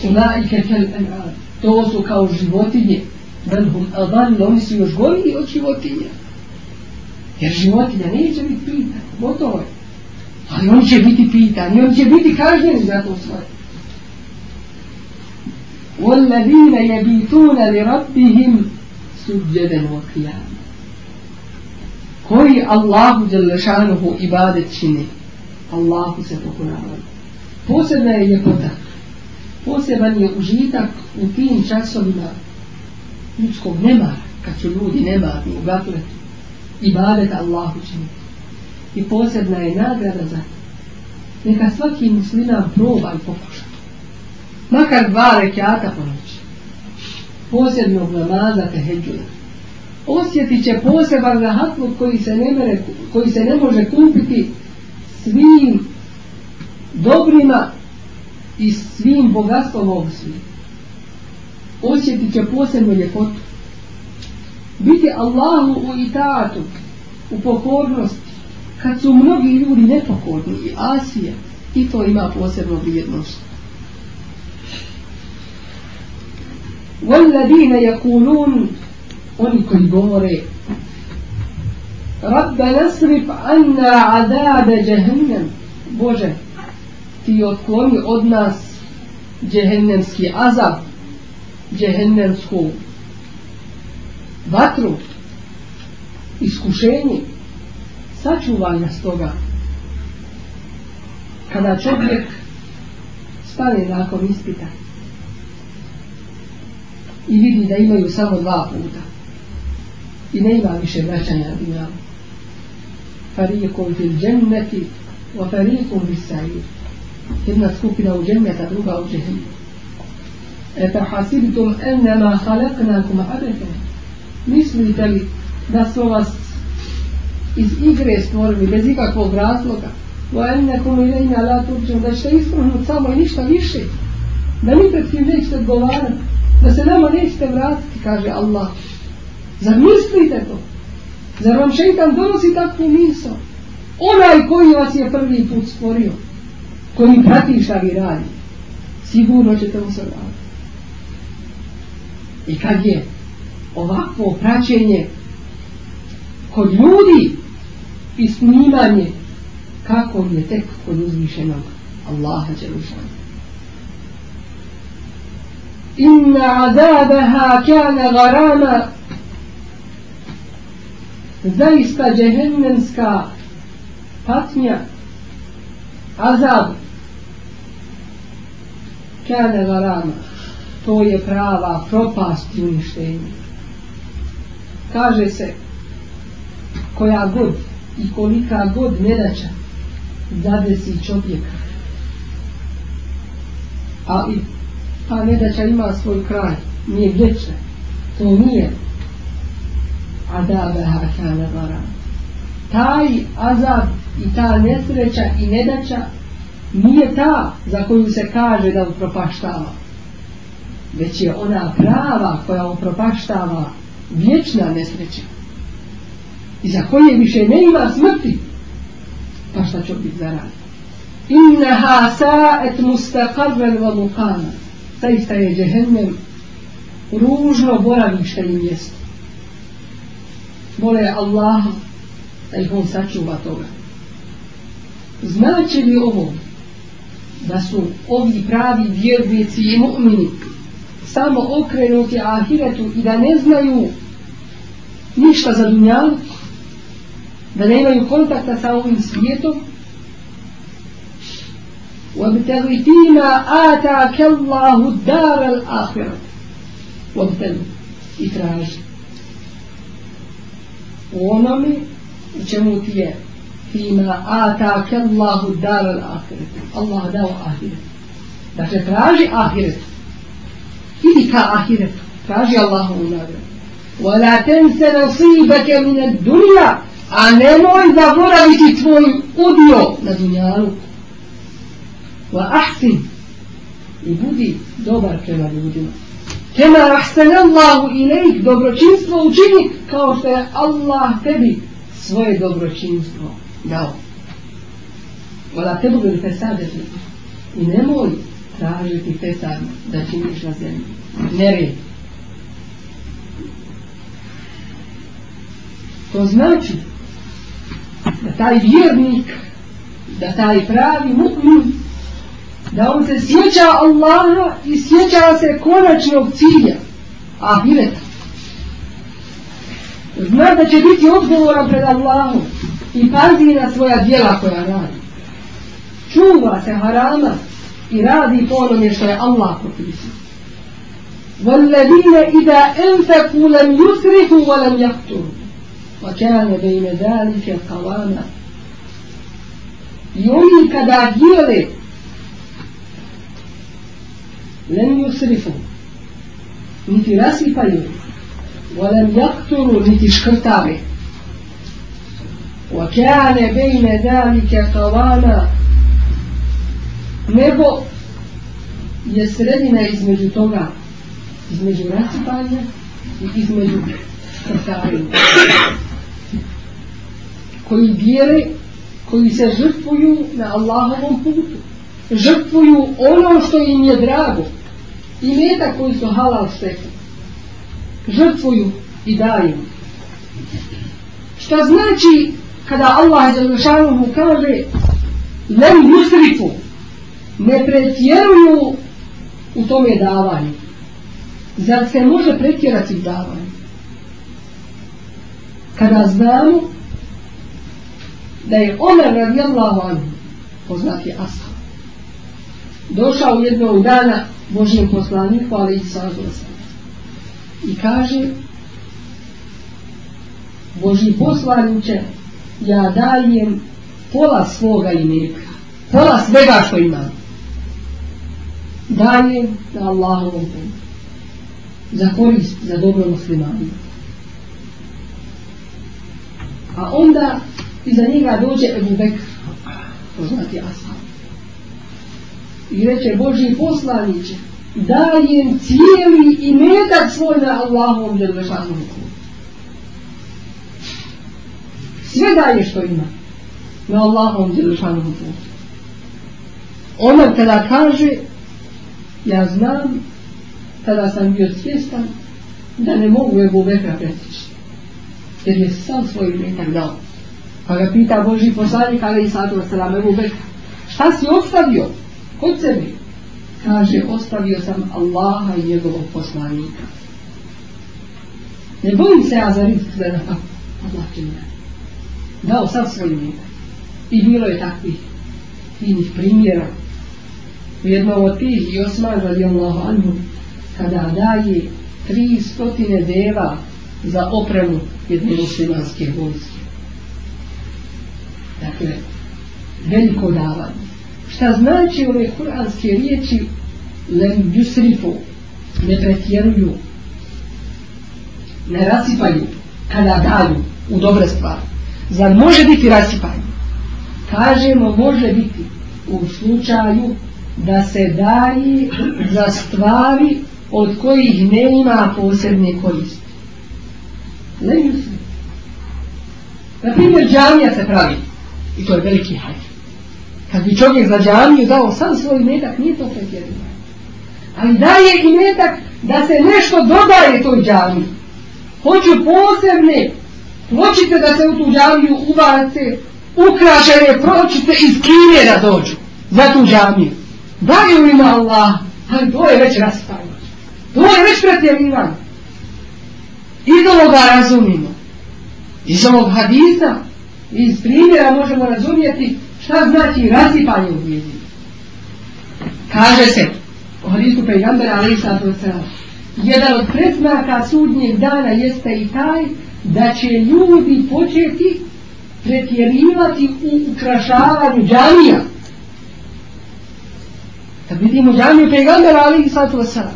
Ona ike kel en ar to su kao životinje brhum albani, oni su još goriji od životinja jer životinja neće biti pitan gotovo je ali on će biti pitan i on će biti kažnjen za to svoje وَالَّذِينَ يَبِيْتُونَ لِرَبِّهِمْ سُبْجَدَنُ وَقِيَامًا koji Allahu Đalešanuhu ibadet čini Allahu se pokunavaju posebna je ljepota poseban je užitak u tim časovima ljudskog nemara, kad su ljudi nemarni u gafletu i bade da Allah učini. I posebna je nagrada za to. Neka svaki muslimam proba i pokuša. Makar dva rekiata po noći. Posebnog namaza teheđuna. Osjetit će poseban rahatluk koji se ne, mere, koji se ne može kupiti svim dobrima i svim bogatstvom ovog svijeta osjetit će posebnu ljepotu biti Allahu u itaatu u pokornosti kad su mnogi ljudi nepokorni i Asija i to ima posebnu vrijednost وَالَّذِينَ يَكُولُونَ oni koji govore رَبَّ نَسْرِفْ عَنَّا عَذَابَ جَهَنَّمَ Bože, ti otkloni od nas djehennemski azab djehennemsku vatru iskušenje sačuvaj nas toga kada čovjek stane nakon ispita i vidi da imaju samo dva puta i ne ima više vraćanja dinamu farijekom fil džemneti wa farijekom fil sajir jedna skupina u džennet, a druga u džennet. Eta hasibitum ennema halaknakum abetum. Mislite li da smo vas iz igre stvorili bez ikakvog razloga? Wa ennekum ilajna la turđan. Da ćete ispravnut samo i ništa više. Da mi pred tim nećete odgovarati. Da se nama nećete vratiti, kaže Allah. Zar mislite to? Zar vam šeitan donosi takvu misl? Onaj koji vas je prvi put stvorio koji prati šta vi radi, sigurno ćete mu se vratiti. I kad je ovakvo praćenje kod ljudi i snimanje kako je tek kod uzmišenog Allaha Đerušana. Inna azabaha kjana garama zaista džehennemska patnja azab kane varama to je prava propast i uništenje kaže se koja god i kolika god nedača zadesi čovjeka ali ta nedača ima svoj kraj nije vječna to nije a da beha kane varama taj azab i ta nesreća i nedača nije ta za koju se kaže da upropaštava već je ona prava koja upropaštava vječna nesreća i za koje više ne ima smrti pa šta će biti za rad inna ha sa'et mustaqarren wa muqana saista je djehennem ružno boravište i mjesto vole Allah da ih on sačuva toga znači li ovo da su ovdje pravi vjernici i mu'mini samo okrenuti ahiretu i da ne znaju ništa za dunjan da ne imaju kontakta sa ovim svijetom وَبْتَغِي تِيمَا آتَاكَ اللَّهُ دَارَ الْآخِرَةِ وَبْتَغِي i traži u onome u čemu ti je fima ata kellahu dar al ahiret. Allah dao ahiret. Dakle, traži ahiret. Idi ka ahiret. Traži Allah u nagradu. Wala tense nasibake min al dunia. A nemoj zaboraviti tvoj udio na dunjalu. Wa ahsin. I budi dobar prema ljudima. Kema rahsanallahu ilaih dobročinstvo učini kao što je Allah tebi svoje dobročinstvo dao. Ola tebog ili te sade su. I nemoj tražiti te sade da činiš na zemlji. Ne red. To znači da taj vjernik, da taj pravi mu'min, da on se sjeća Allaha i sjeća se konačnog cilja, ahireta. Zna da će biti odgovoran pred Allahom. i pazi na svoja djela koja radi. Čuva se harama i radi po onome što je Allah propisao. والذين إذا أنفقوا لم يسرفوا ولم يقتروا وكان بين ذلك قواما i oni kada dijele lem yusrifu niti rasipaju volem jakturu niti škrtave وكانه بين ذلك قواما nego je sredina između toga između racipanja i između krtarina koji vjere koji se žrtvuju na Allahovom putu žrtvuju ono što im je drago i meta koji su halal stekli žrtvuju i daju šta znači kada Allah je zašao mu kaže lem yusrifu ne pretjeruju u tome davanju zar se može pretjerati u davanju kada znamo da je Omer radijallahu anhu poznati Asa došao jednog dana Božijem poslaniku ali i sazvao i kaže Boži poslaniče, ja dajem pola svoga imeka, pola svega što imam. Dajem na Allahovom temu. Za korist, za dobro muslimanje. A onda iza njega dođe Ebu Bekr, poznati Asam. I reče Boži poslaniće, dajem cijeli imetak svoj na Allahovom djelu vešanom kuru. sve daje što ima. Na Allahom djelšanom putu. Omer ono kada kaže, ja znam, kada sam bio svjestan, da ne mogu Ebu Bekra pretići. Jer je sam svoj metak dao. Pa ga pita Boži poslanik, ali i sada sam Ebu Bekra. Šta si ostavio? Kod sebe? Kaže, ostavio sam Allaha i njegovog poslanika. Ne bojim se ja za rizik za Allah će mi dao sam svoj ime. I bilo je takvih finih primjera. U jednom od tih i Osman radi Allah Anhu, kada daje tri stotine deva za opremu jedne muslimanske vojske. Dakle, veliko davanje. Šta znači ove kuranske riječi lem yusrifu, ne pretjeruju, ne rasipaju, kada daju u dobre stvari. Zar može biti rasipanje? Kažemo, može biti u slučaju da se daje za stvari od kojih ne ima posebne koriste. Leži se. Na primjer, džamija se pravi. I to je veliki hajt. Kad bi čovjek za džamiju dao sam svoj metak, nije to sveti jedin. Ali daje i metak da se nešto dodaje toj džamiji. Hoću posebne koriste pločite da se u tu džamiju ubace, ukrašene pločite iz Kine da dođu za tu džamiju. Daju im Allah, ali to je već raspavno. To je već pretjerivan. Idolo ga razumimo. Iz ovog hadisa, iz primjera možemo razumjeti šta znači razipanje u vjezi. Kaže se u hadisu pejgambera Ali Sadu Jedan od predsmaka sudnjeg dana jeste i taj da će ljudi početi pretjerivati u ukrašavanju džamija. Kad vidimo džamiju pejgambera ali i sato sara.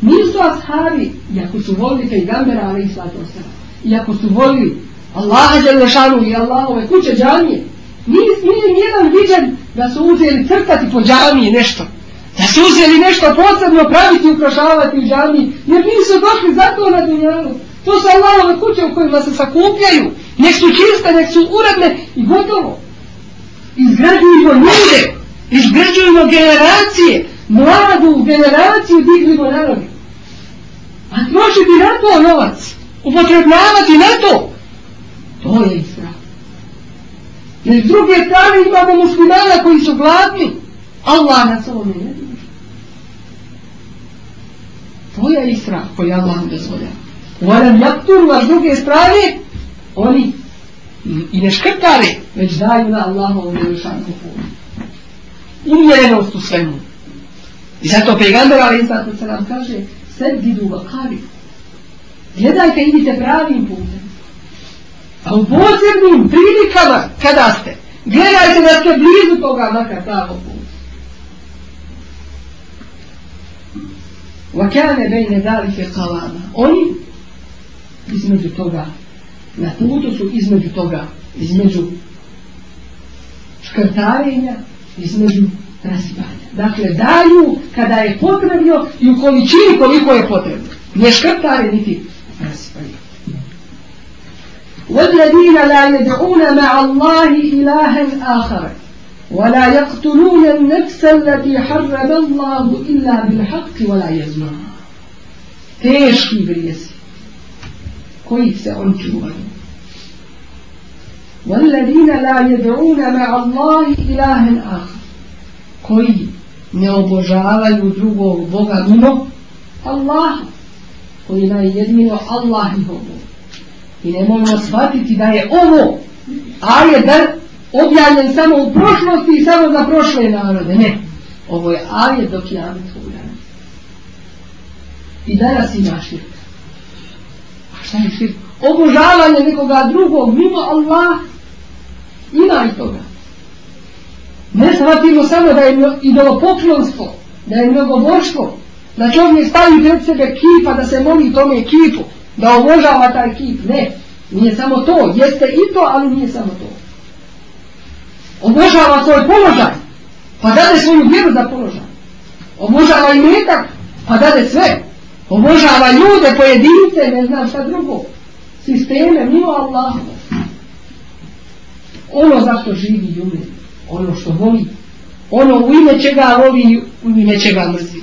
Nisu ashabi, iako su volili pejgambera ali i sato sara. Iako su volili Allaha Đelešanu i Allahove kuće džamije. Nije smijeli nijedan viđen da su uzeli crtati po džamiji nešto. Da su uzeli nešto posebno praviti i ukrašavati u džamiji. Jer nisu došli zato na dunjalu. To su Allahove kuće u kojima se sakupljaju. Nek su čiste, nek su uredne i gotovo. Izgrađujemo ljude, izgrađujemo generacije, mladu generaciju dignimo narodu. A trošiti na to novac, upotrebljavati na to, to je izgrađujemo. Jer s druge strane imamo muslimana koji su gladni, Allah nas ovo ne vidi. To je izgrađujemo koji Allah dozvoljava. ولم يقتلوا وذوق استراني oni i ne škrtare, već daju na Allahu u Jerušanu kufuru. Umjerenost u svemu. I zato pegandor Ali Isatu Selam kaže, sed didu vakari. Gledajte, idite pravim putem. A u posebnim prilikama, kada ste, gledajte da ste blizu toga makar pravo put. Vakane bejne dalike kalama. Oni između toga. Na putu su između toga, između škrtarenja, između rasipanja. Dakle, daju kada je potrebno i u količini koliko je potrebno. Ne škrtare niti rasipanje. والذين لا يدعون مع الله إلها آخر ولا يقتلون النفس التي حرم الله إلا بالحق ولا يزنون تeški grijesi koji se on čuvaju. وَالَّذِينَ لَا يَدْعُونَ مَا اللَّهِ إِلَهًا أَحْرًا koji ne obožavaju drugog Boga mimo Allah koji je jedino Allah i Bogu. I ne možemo shvatiti da je ovo ajed objavljen samo u prošlosti i samo za prošle narode. Ne. Ovo je ajed dok je Amet I danas imaš je šta je širk? Obožavanje nekoga drugog mimo Allah ima i toga. Ne shvatimo samo da je idolopoklonstvo, da je mnogoboštvo, da će on stavi pred sebe kipa da se moli tome kipu, da obožava taj kip. Ne, nije samo to, jeste i to, ali nije samo to. Obožava svoj položaj, pa dade svoju vjeru za položaj. Obožava i metak, pa dade sve obožava ljude, pojedince, ne znam šta drugo. Sisteme, mimo Allah. Ono zašto živi ljude, ono što voli, ono u ime čega voli, u ime čega mrzi.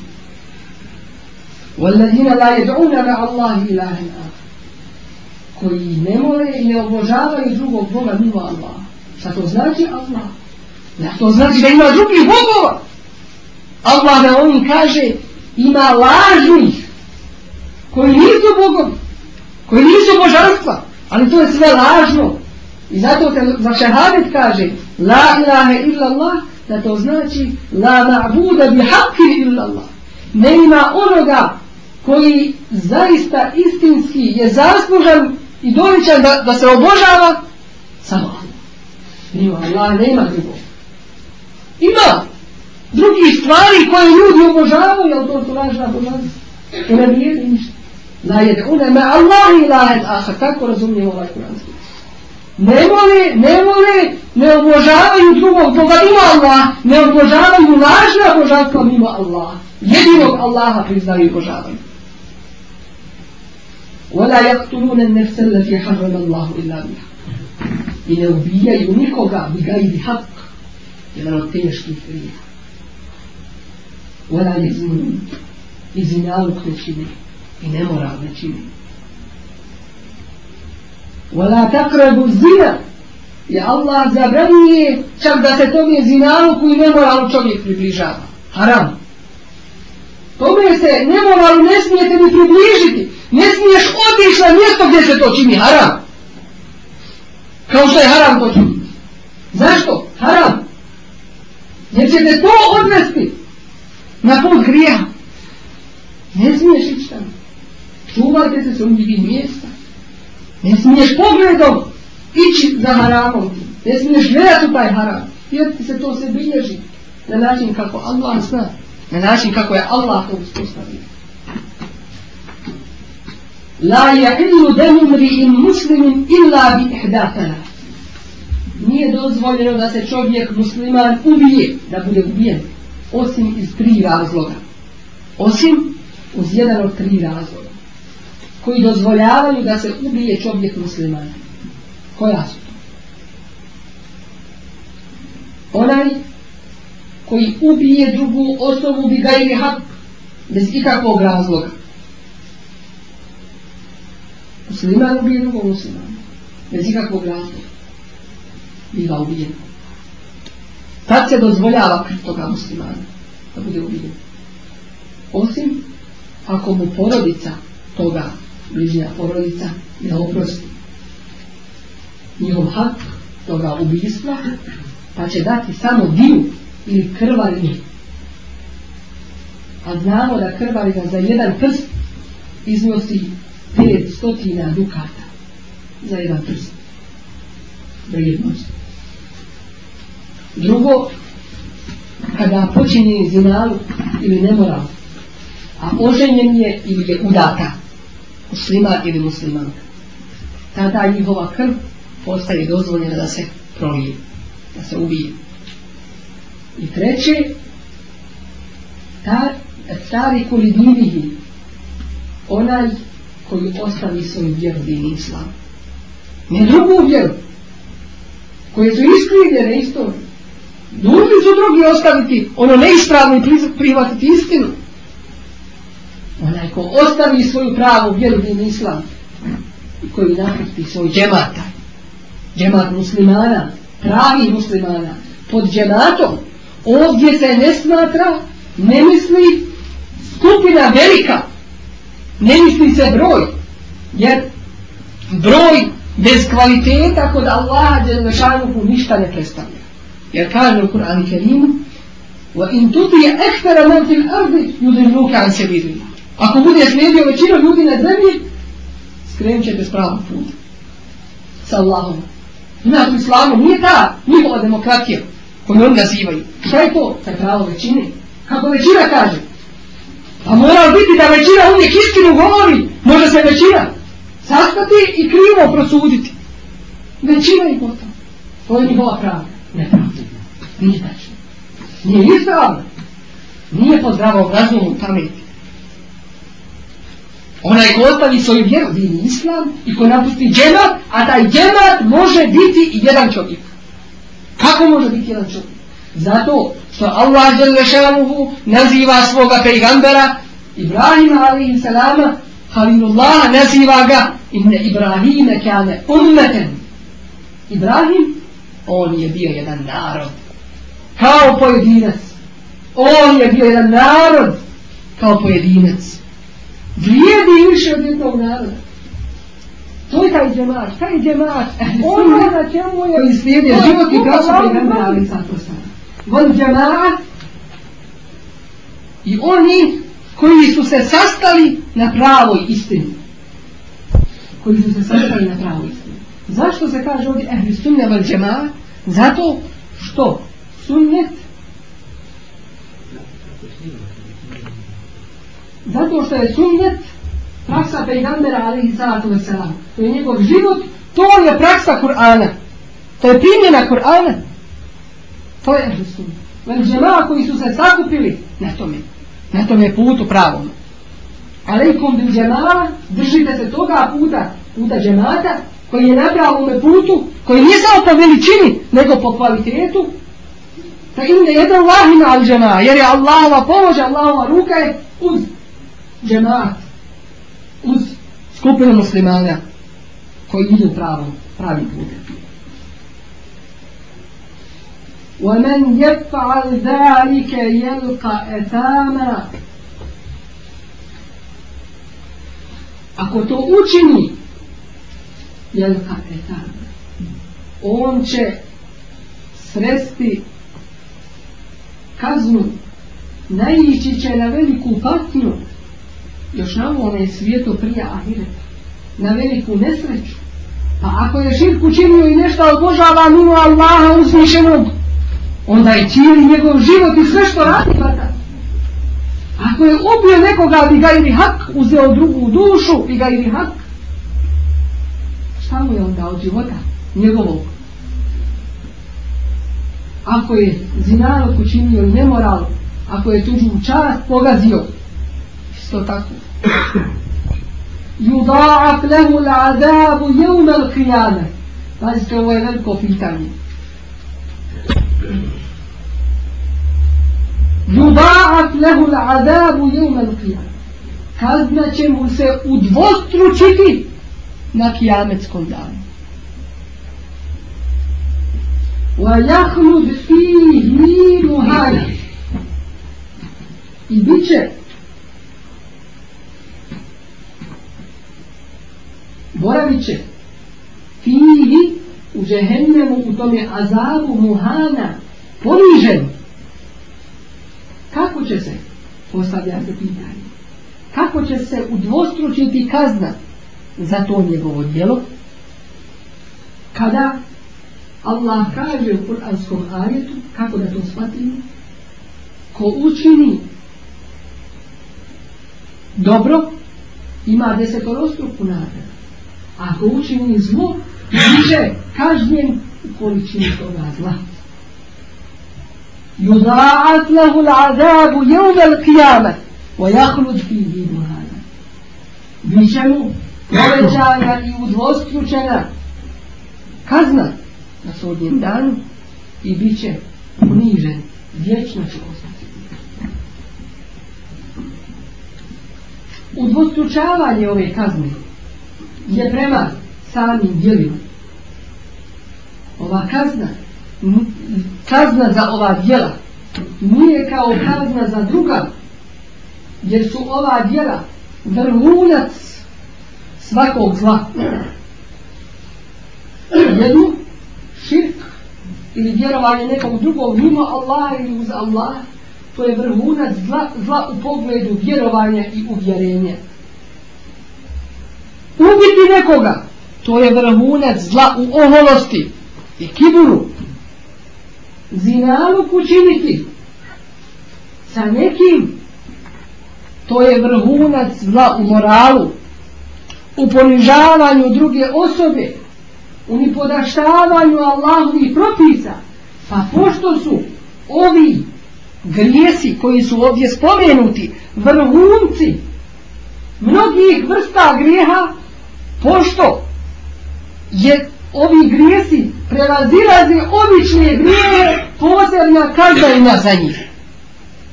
وَالَّذِينَ لَا يَدْعُونَ مَا اللَّهِ إِلَهِ koji ne more i ne obožavaju drugog Boga mimo Allah. Šta to znači Allah? Ja to znači da ima drugih bogova. Allah da on kaže ima lažnih koji nisu Bogom, koji nisu božanstva, ali to je sve lažno. I zato te za šehadet kaže La ilaha illa Allah, da to znači La ma'buda bi haqqi illa Allah. Ne ima onoga koji zaista istinski je zaslužan i doličan da, da se obožava samo Nima Allah, nema drugog. Ima drugih stvari koje ljudi obožavaju, ali to su lažna božanstva. To ne vrijedi ništa. da jed'une ma Allahi ilahen ahad, tako razumijemo ovaj kuranski ne vole, ne vole, ne obožavaju drugog Boga mimo Allah, ne obožavaju lažna božanstva mimo Allah. Jedinog Allaha priznaju i obožavaju. وَلَا يَقْتُلُونَ النَّفْسَ الَّتِي حَرَّمَ اللَّهُ إِلَّا بِهَا I ne ubijaju nikoga, bigajdi hak, jedan od teških grija. وَلَا يَزْمُونَ I zinjaluk ne čini. i ne mora da čini. Wala takrabu zina. Ja Allah zabranije čak da se tome zinalu koji nemoralu čovjek približava. Haram. Tome se nemoralu ne smijete ni približiti. Ne smiješ otići na mjesto gdje se to čini. Haram. Kao što je haram to čini. Zašto? Haram. Jer ćete to odvesti na put grija. Ne smiješ ići tamo čuvajte se svojim ljudi mjesta. Ne smiješ pogledom ići za haramom ti. Ne smiješ gledati taj haram. Jer se to se bilježi na način kako Allah zna. Na način kako je Allah to uspostavio. La ya'illu damun li'in muslimin illa bi ihdathana. Nije dozvoljeno da se čovjek musliman ubije, da bude ubijen, osim iz tri razloga. Osim uz jedan od tri razloga koji dozvoljavaju da se ubije čovjek musliman. Koja su to? Onaj koji ubije drugu osobu bi ga ili hak bez ikakvog razloga. Musliman ubije drugog muslimana bez ikakvog razloga. Bi ga ubijen. Tad se dozvoljava pred toga muslimana da bude ubijen. Osim ako mu porodica toga bližnja porodica da oprosti njihov hak toga ubijstva pa će dati samo dio ili krvali a znamo da krvali za jedan prst iznosi 500 dukata za jedan prst vrijednost drugo kada počinje zinalu ili nemoral a oženjen je ili je udatak muslima ili musliman. Tada njihova krv postaje dozvoljena da se prolije, da se ubije. I treće, ta, stari kulidini, onaj koji ostavi svoj vjeru din islam. Ne drugu vjeru, koje su iskrivljene istorije. Dužni su drugi ostaviti ono neispravno i prihvatiti istinu onaj ko ostavi svoju pravu vjerovnu islam i koji napusti svoj džemata džemat muslimana pravi muslimana pod džematom ovdje se ne smatra ne misli skupina velika ne misli se broj jer broj bez kvaliteta kod Allaha Đelešanuhu ništa ne predstavlja jer kaže u Kur'an i Kerimu وَإِن تُطِيَ أَكْفَرَ مَنْ فِي الْأَرْضِ يُدِرُّكَ عَنْ سَبِيدُنَا Ako bude slijedio većina ljudi na zemlji, skrenut ćete s pravom putu. Sa Allahom. Na islamu nije ta njihova demokratija koju oni nazivaju. Šta je to? Ta pravo većine. Kako većina kaže? Pa mora biti da većina uvijek istinu govori. Može se većina zastati i krivo prosuditi. Većina je gotovo. To je njihova prava. Ne pravda. Nije tačno. Nije ispravna. Nije po zdravom razumu pameti. Onaj ko ostavi svoju vjeru, vidi islam, i ko napusti džemat, a taj džemat može biti jedan čovjek. Kako može biti jedan čovjek? Zato što Allah je lešavuhu naziva svoga pejgambera Ibrahima alaihi salama, Halilullah naziva ga imne Ibrahime kane ummeten. Ibrahim, on je bio jedan narod. Kao pojedinac. On je bio jedan narod kao pojedinac vrijedi više od njegovog naroda. To je taj džemaš, taj džemaš. E, On je na čemu je... Koji slijedi život i kraća pregleda Ali Sakosana. On džemaš i oni koji su se sastali na pravoj istini. Koji su se sastali na pravoj istini. Zašto se kaže ovdje Ehli Sunne val džemaš? Zato što? Sunnet? Sunnet? zato što je sunnet praksa pejgambera ali i salatu veselam. To je njegov život, to je praksa Kur'ana. To je primjena Kur'ana. To je ehli sunnet. Veli koji su se sakupili na tome. Na tome je putu pravom. Aleikum bil džemala, držite se toga puta, puta džemata, koji je nabrao ome putu, koji nije samo po veličini, nego po kvalitetu, da im ne jedan lahina al džema, jer je Allahova pomoć, Allahova ruka je uz džemaat uz skupinu muslimana koji idu pravom, pravi put. وَمَنْ يَفْعَلْ ذَٰلِكَ يَلْقَ اَثَامَا Ako to učini, jelka etan. On će sresti kaznu, najići će na veliku patnju, još na ovom je svijetu prije ahiret na veliku nesreću pa ako je širku činio i nešto obožava mimo Allaha uzmišenog onda je cijeli njegov život i sve što radi vada ako je ubio nekoga bi ga ili hak uzeo drugu dušu bi ga ili hak šta mu je onda od života njegovog ako je zinalog učinio nemoral ako je tuđu čast pogazio isto tako. Yudaaf lehu l'adabu jevme l'kijane. Pazite, ovo je veliko pitanje. Yudaaf lehu l'adabu jevme l'kijane. Kazna će mu se udvostručiti na kijametskom danu. Wa yakhlud fihi muhajat. I bit će boravit će fili u džehennemu u tome azabu muhana ponižen kako će se postavlja se pitanje kako će se udvostručiti kazna za to njegovo djelo kada Allah kaže u kur'anskom ajetu kako da to shvatimo ko učini dobro ima desetorostruku nagradu ako učini zlo, biće kažnjen u količini toga zla. Yudha'at lahu l'adabu jevme l'kijamat, wa jahlud fihi muhana. Biće mu povećana i udvostručena kazna na svodnjem danu i biće unižen, vječno će ostati. Udvostručavanje ove kazne je prema samim djelima. Ova kazna, kazna za ova djela nije kao kazna za druga, jer su ova djela vrhunac svakog zla. Jednu širk ili vjerovanje nekog drugog mimo Allaha ili uz Allaha, to je vrhunac zla, zla u pogledu vjerovanja i uvjerenja ubiti nekoga to je vrhunac zla u oholosti i kiburu zinaluk učiniti sa nekim to je vrhunac zla u moralu u ponižavanju druge osobe u nipodaštavanju Allahovih propisa pa pošto su ovi grijesi koji su ovdje spomenuti vrhunci mnogih vrsta grijeha pošto je ovi grijesi prelazilazi obične grijeve posebna kazda ima za njih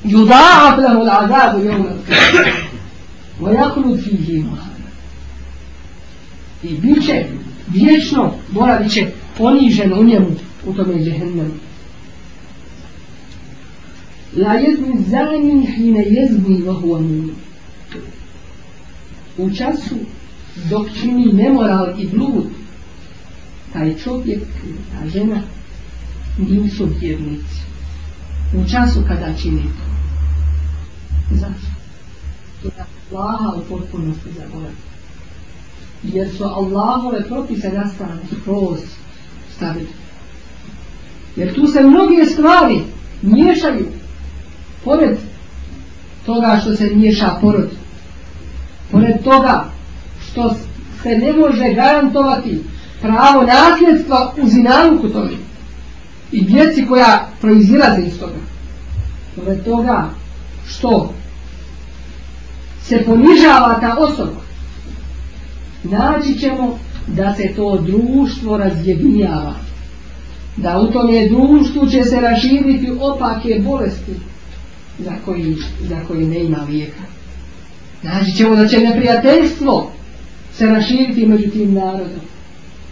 juda aplahu l'azabu jevna vajaklu fihi i bit će vječno boravit će ponižen u njemu u tome džehennemu la jezni zanin hine jezni vahu amun u času dok čini nemoral i blud taj čovjek ta žena nisu vjernici u času kada čini to zašto? da Allaha u potpunosti zaboravi jer su Allahove propise nastane kroz stavit jer tu se mnoge stvari miješaju pored toga što se miješa porod pored toga što se ne može garantovati pravo nasljedstva u zinaluku tome i djeci koja proizilaze iz toga. Dobre toga što se ponižava ta osoba, naći ćemo da se to društvo razjedinjava. Da u tom je društvu će se raširiti opake bolesti za koje, za koje ne ima lijeka. Naći ćemo da će neprijateljstvo se raširiti među tim narodom.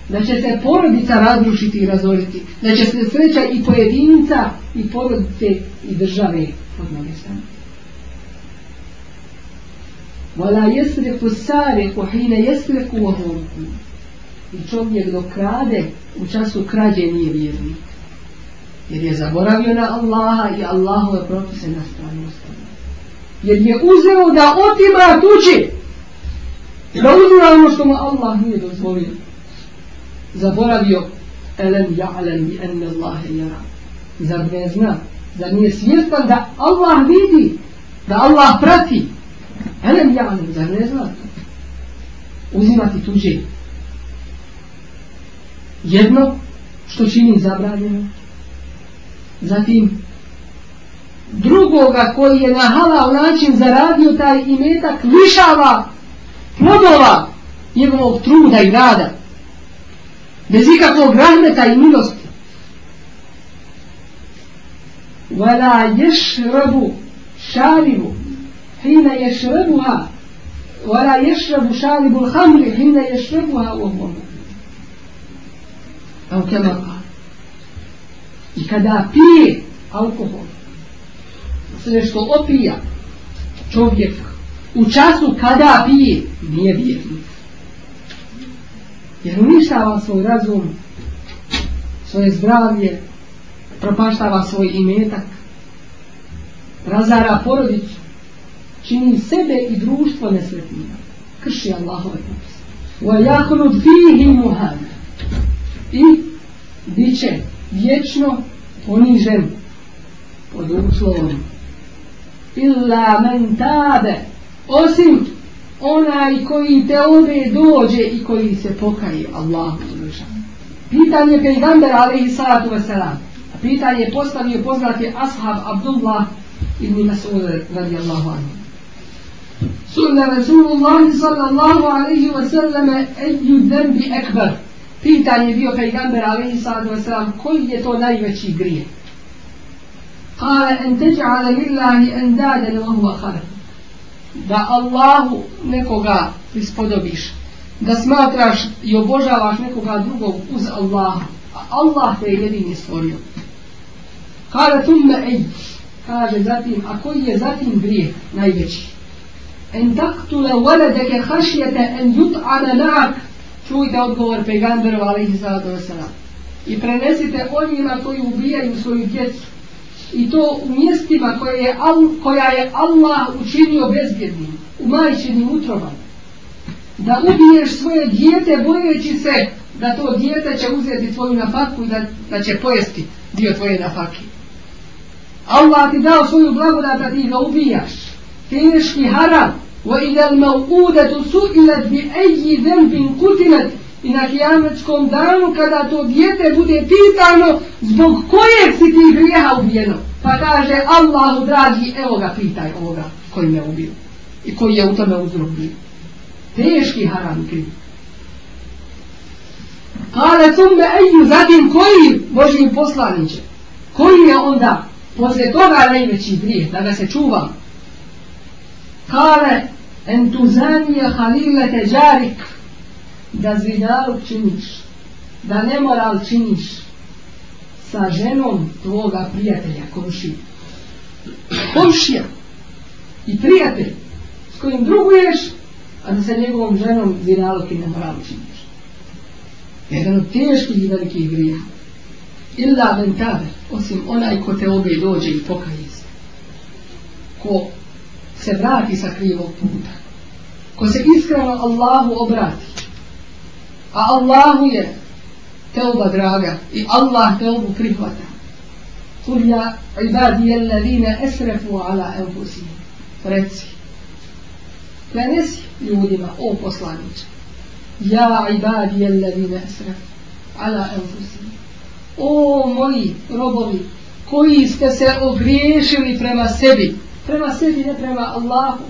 Da će se porodica razrušiti i razvojiti. Da će se sreća i pojedinca, i porodice, i države pod noge sami. Vala jesreku sareku hine jesreku ohorku. I čovjek dok krade, u času krađe nije vjernik. Jer je zaboravio na Allaha i Allahove propise na stranu ostavlja. Jer je uzeo da otima tuči da uzira ono što mu Allah nije dozvolio zaboravio elem ja'lem i enne Allahe jara zar ne zna zar nije svjestan da Allah vidi da Allah prati elem ja'lem zar ne zna uzimati tuđe jedno što čini zabranjeno zatim drugoga koji je na halal način zaradio taj imetak lišava plodova njegovog truda i rada bez ikakvog rahmeta i milosti vala ješrabu šalivu hina ješrabuha vala ješrabu šalivu hamri hina ješrabuha u obomu a u kemaka i kada pije alkohol sve što opija čovjeka u času kada pije, nije vjetnik. Jer uništava svoj razum, svoje zdravlje, propaštava svoj imetak, razara porodicu, čini sebe i društvo nesretnije. Krši Allahove propise. وَيَحْنُ دْفِيهِ مُحَنَ I bit će vječno ponižen pod uslovom. إِلَّا مَنْ تَابَ osim onaj koji te ode dođe i koji se pokaje Allahu dželešan pitanje kai gamber alejhi salatu vesselam pitanje postavio poznati ashab Abdullah ibn Mas'ud radijallahu anhu Sunna Rasulullah sallallahu alaihi wa sallam Eju zembi ekber Pitan je bio pejgamber alaihi sallallahu alaihi wa sallam Koji je to najveći grije? Kale en teđa ala lillahi en dade ne vahu akharat da Allahu nekoga ispodobiš, da smatraš i obožavaš nekoga drugog uz Allaha, a Allah te je jedini stvorio. Kada tumme ej, kaže zatim, a koji je zatim grijeh najveći? En taktule waledeke hašijete en jut'ane nak, čujte odgovor pejgamberu alaihi sallatu wasalam. I prenesite onima koji ubijaju svoju djecu, i to u mjestima koje je, koja je Allah učinio bezbjednim, u majčinim utrobama. Da ubiješ svoje dijete bojeći se da to dijete će uzeti tvoju nafaku i da, da će pojesti dio tvoje nafake. Allah ti dao svoju blagodat da ti ga ubijaš. Teški haram. Wa idal mavudetu su ilad bi eji zembin kutinati i na kijametskom danu kada to djete bude pitano zbog kojeg si ti grijeha ubijeno. Pa kaže Allahu dragi evo ga pitaj ovoga koji me ubio i koji je u tome uzrok bio. Teški haram krivi. Kale tumbe eju zatim koji Boži im poslaniće. Koji je onda posle toga najveći grije da ga se čuva. Kale entuzanija halilete žarik da zvidaluk činiš, da nemoral činiš sa ženom tvoga prijatelja, komšija. Komšija i prijatelj s kojim druguješ, a da sa njegovom ženom zvidaluk i nemoral činiš. Jedan od teških i velikih grija. Ilda ventave, osim onaj ko te obje dođe i pokaje se. Ko se vrati sa krivog puta. Ko se iskreno Allahu obrati a Allahu je teuba draga i Allah teubu prihvata kulja ibadi jelna vina esrefu ala enfusi reci prenesi ljudima o poslaniče ja ibadi jelna vina esrefu ala enfusi o moji robovi koji ste se ogriješili prema sebi prema sebi ne prema Allahu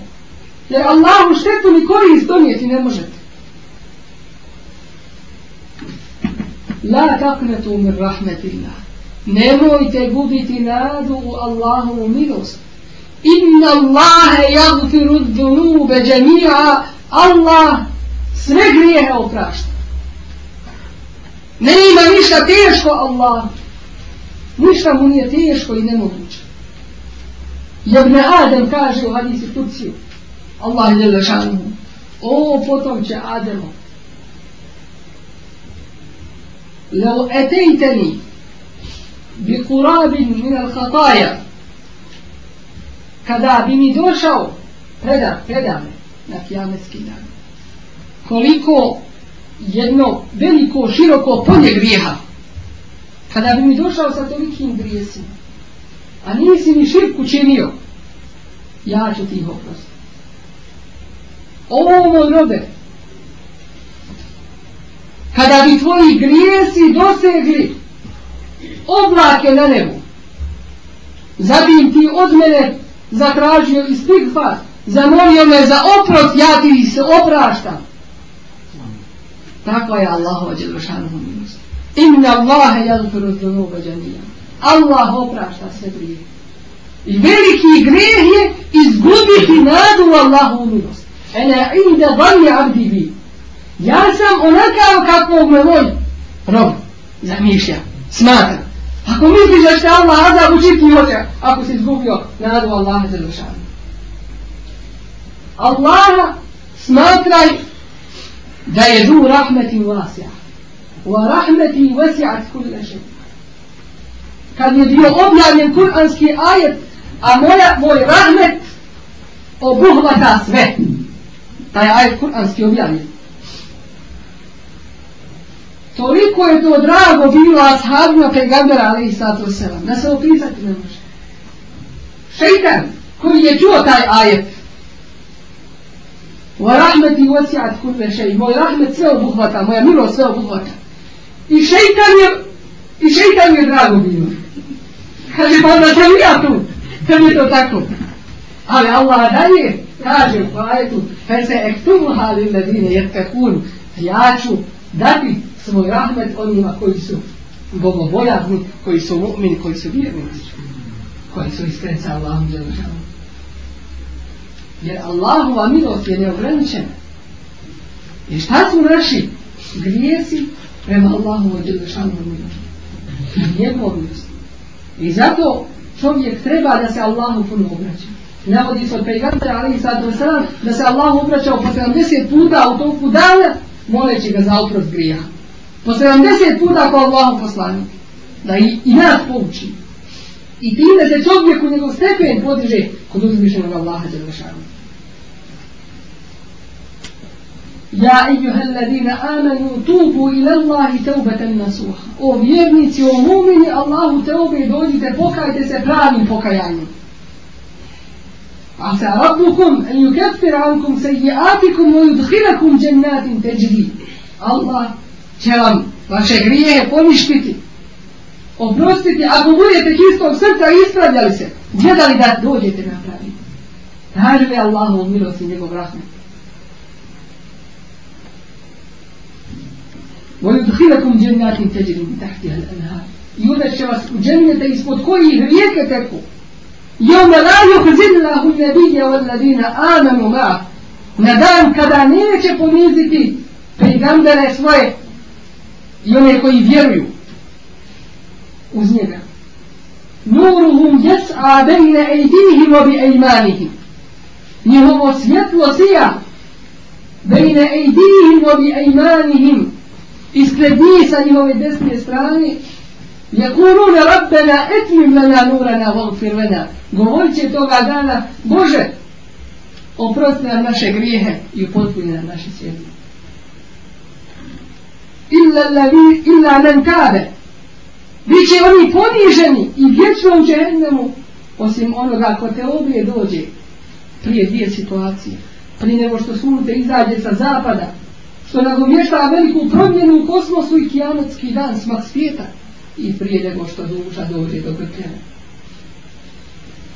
jer Allahu štetu ni korist donijeti ne možete La taknetu min rahmetillah. Nemojte gubiti nadu u Allahovu milost. Inna Allahe jagfiru dunube džemija. Allah sve grijehe oprašta. Ne ima ništa teško Allah. Ništa mu nije teško i nemoguće. Jer ne Adam kaže u hadisi Kuciju. Allah je lešanu. O potomče Adamo. لو أتيتني بقراب من الخطايا kada bi mi došao preda, predame na kijametski dan koliko jedno veliko široko polje grijeha kada bi mi došao sa tolikim grijesima a nisi mi širku činio ja ću ti ih oprostiti ovo moj robert kada bi tvoji grijesi dosegli oblake na nebu. Zatim ti od mene zatražio i stigfa, zamolio me za oprot, ja ti se opraštam. Tako je Allah ođe došanom u milosti. Inna Allahe jadukuru zunuba džanija. Allah oprašta sve grije. I veliki grijeh je izgubiti nadu Allahu u milosti. Ene ide vani abdi bih ja sam onakav kako me voli rob zamišlja smatra ako misliš da će Allah azab učiti oče ako si izgubio nadu Allaha za dušanu Allaha smatraj da je zu rahmeti vasja wa rahmeti vasja kule še kad je bio objavljen kuranski ajet a moja, moj rahmet obuhvata sve taj ajet kuranski objavljen Toliko je to drago bilo ashabima pegambera alaihi sato selam. Da se opisati ne može. Šeitan koji je čuo taj ajet. Wa rahmeti wasiat kulle šeji. Moj rahmet sve obuhvata, moja milost sve obuhvata. I šeitan je, i šeitan je drago bilo. Kaže pa da sam ja tu, kad je to tako. Ali Allah dalje kaže u ajetu. Fese ektumuha lilladine jetkakun. Ja ću dati svoj rahmet onima koji su bogobojazni, koji su mu'mini, koji su vjernici, koji su iskreni sa Allahom Đelešanom. Jer Allahova milost je neograničena. I šta su naši grijesi prema Allahova Đelešanom milosti? Njegov milost. I zato čovjek treba da se Allahu puno obraća. Navodi se od pejgata, ali i sad da se Allah obraćao po 70 puta u toku dana, moleći ga za oprost grijama. Po 70 puta kao Allahu poslanik. Da i, i nas pouči. I time se čovjek u njegov stepen podiže kod uzvišenog Allaha za Đelešanu. Ja ijuhel ladina amanu tubu ila Allahi teubetan nasuha. O vjernici, o mumini, Allahu teubi, dođite, pokajte se pravim pokajanjem. عسى ربكم أن يكفر عنكم سيئاتكم ويدخلكم جنات تجري الله će vam vaše grijehe poništiti, oprostiti, ako budete čistog srca ispravljali se, gledali da dođete na pravi. Daži ve Allahu od milosti njegov rahmet. Voju dhilakum džennatim teđerim tahti al anhar. I onda će vas u džennete ispod koji rijeke teku. Jome la juhzillahu nebija wal ladina amanu ma. Na dan kada neće poniziti pejgambere svoje i one koji vjeruju uz njega. Nuruhum jes'a bejne ejdinihim obi ejmanihim. Njihovo svjetlo sija bejne ejdinihim obi ejmanihim ispred njih sa njihove desne strane Jakuluna Rabbena etmim lana nurana vogfir lana Govorit toga dana Bože, oprosti nam naše grijehe i upotpuni nam naše svjetlje illa lavi illa men kabe bit će oni poniženi i vječnom džehennemu osim onoga ko te obrije dođe prije dvije situacije pri nego što sunce izađe sa zapada što nagomješta veliku promjenu u kosmosu i kijanotski dan smak svijeta i prije nego što duša dođe do krkene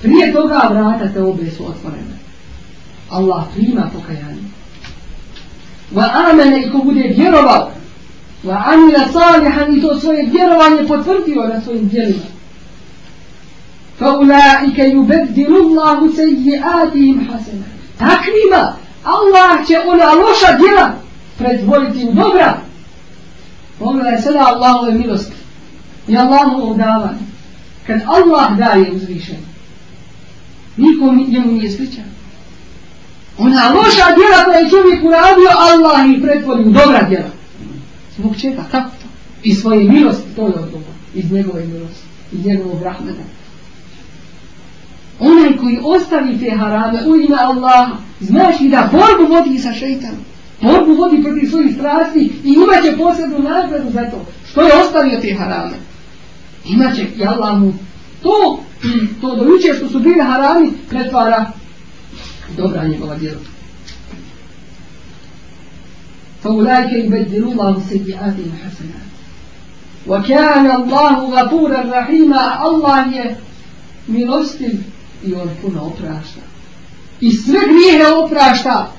prije toga vrata te obrije su otvorene Allah prima pokajanje Va amene i ko bude vjerovao Va amila salihan i to svoje vjerovanje potvrdio na svojim djelima. Fa ulaike yubeddilullahu sejiatihim hasena. Takvima Allah će ona loša djela pretvoriti u dobra. Pogledaj sada Allahove milosti i Allahove davanje. Kad Allah daje uzvišenje, niko njemu nije sličan. Ona loša djela koja je čovjek uradio, Allah ih pretvori u dobra djela. Zbog čega? Kako to? I svoje milosti, to je odgovor. Iz njegove milosti, iz njegovog rahmeta. Onaj koji ostavi te harame u ime Allaha, znaš li da borbu vodi sa šeitanom? Borbu vodi protiv svojih strasti i imaće posebnu nagradu za to. Što je ostavio te harame? Imaće i Allah mu to, to dojuče što su bile harami, pretvara dobra njegova djelata. فأولئك يبدل الله سيئات حسنات وكان الله غفورا رحيما الله هي милости и он puno oprašta i sve grijehe oprašta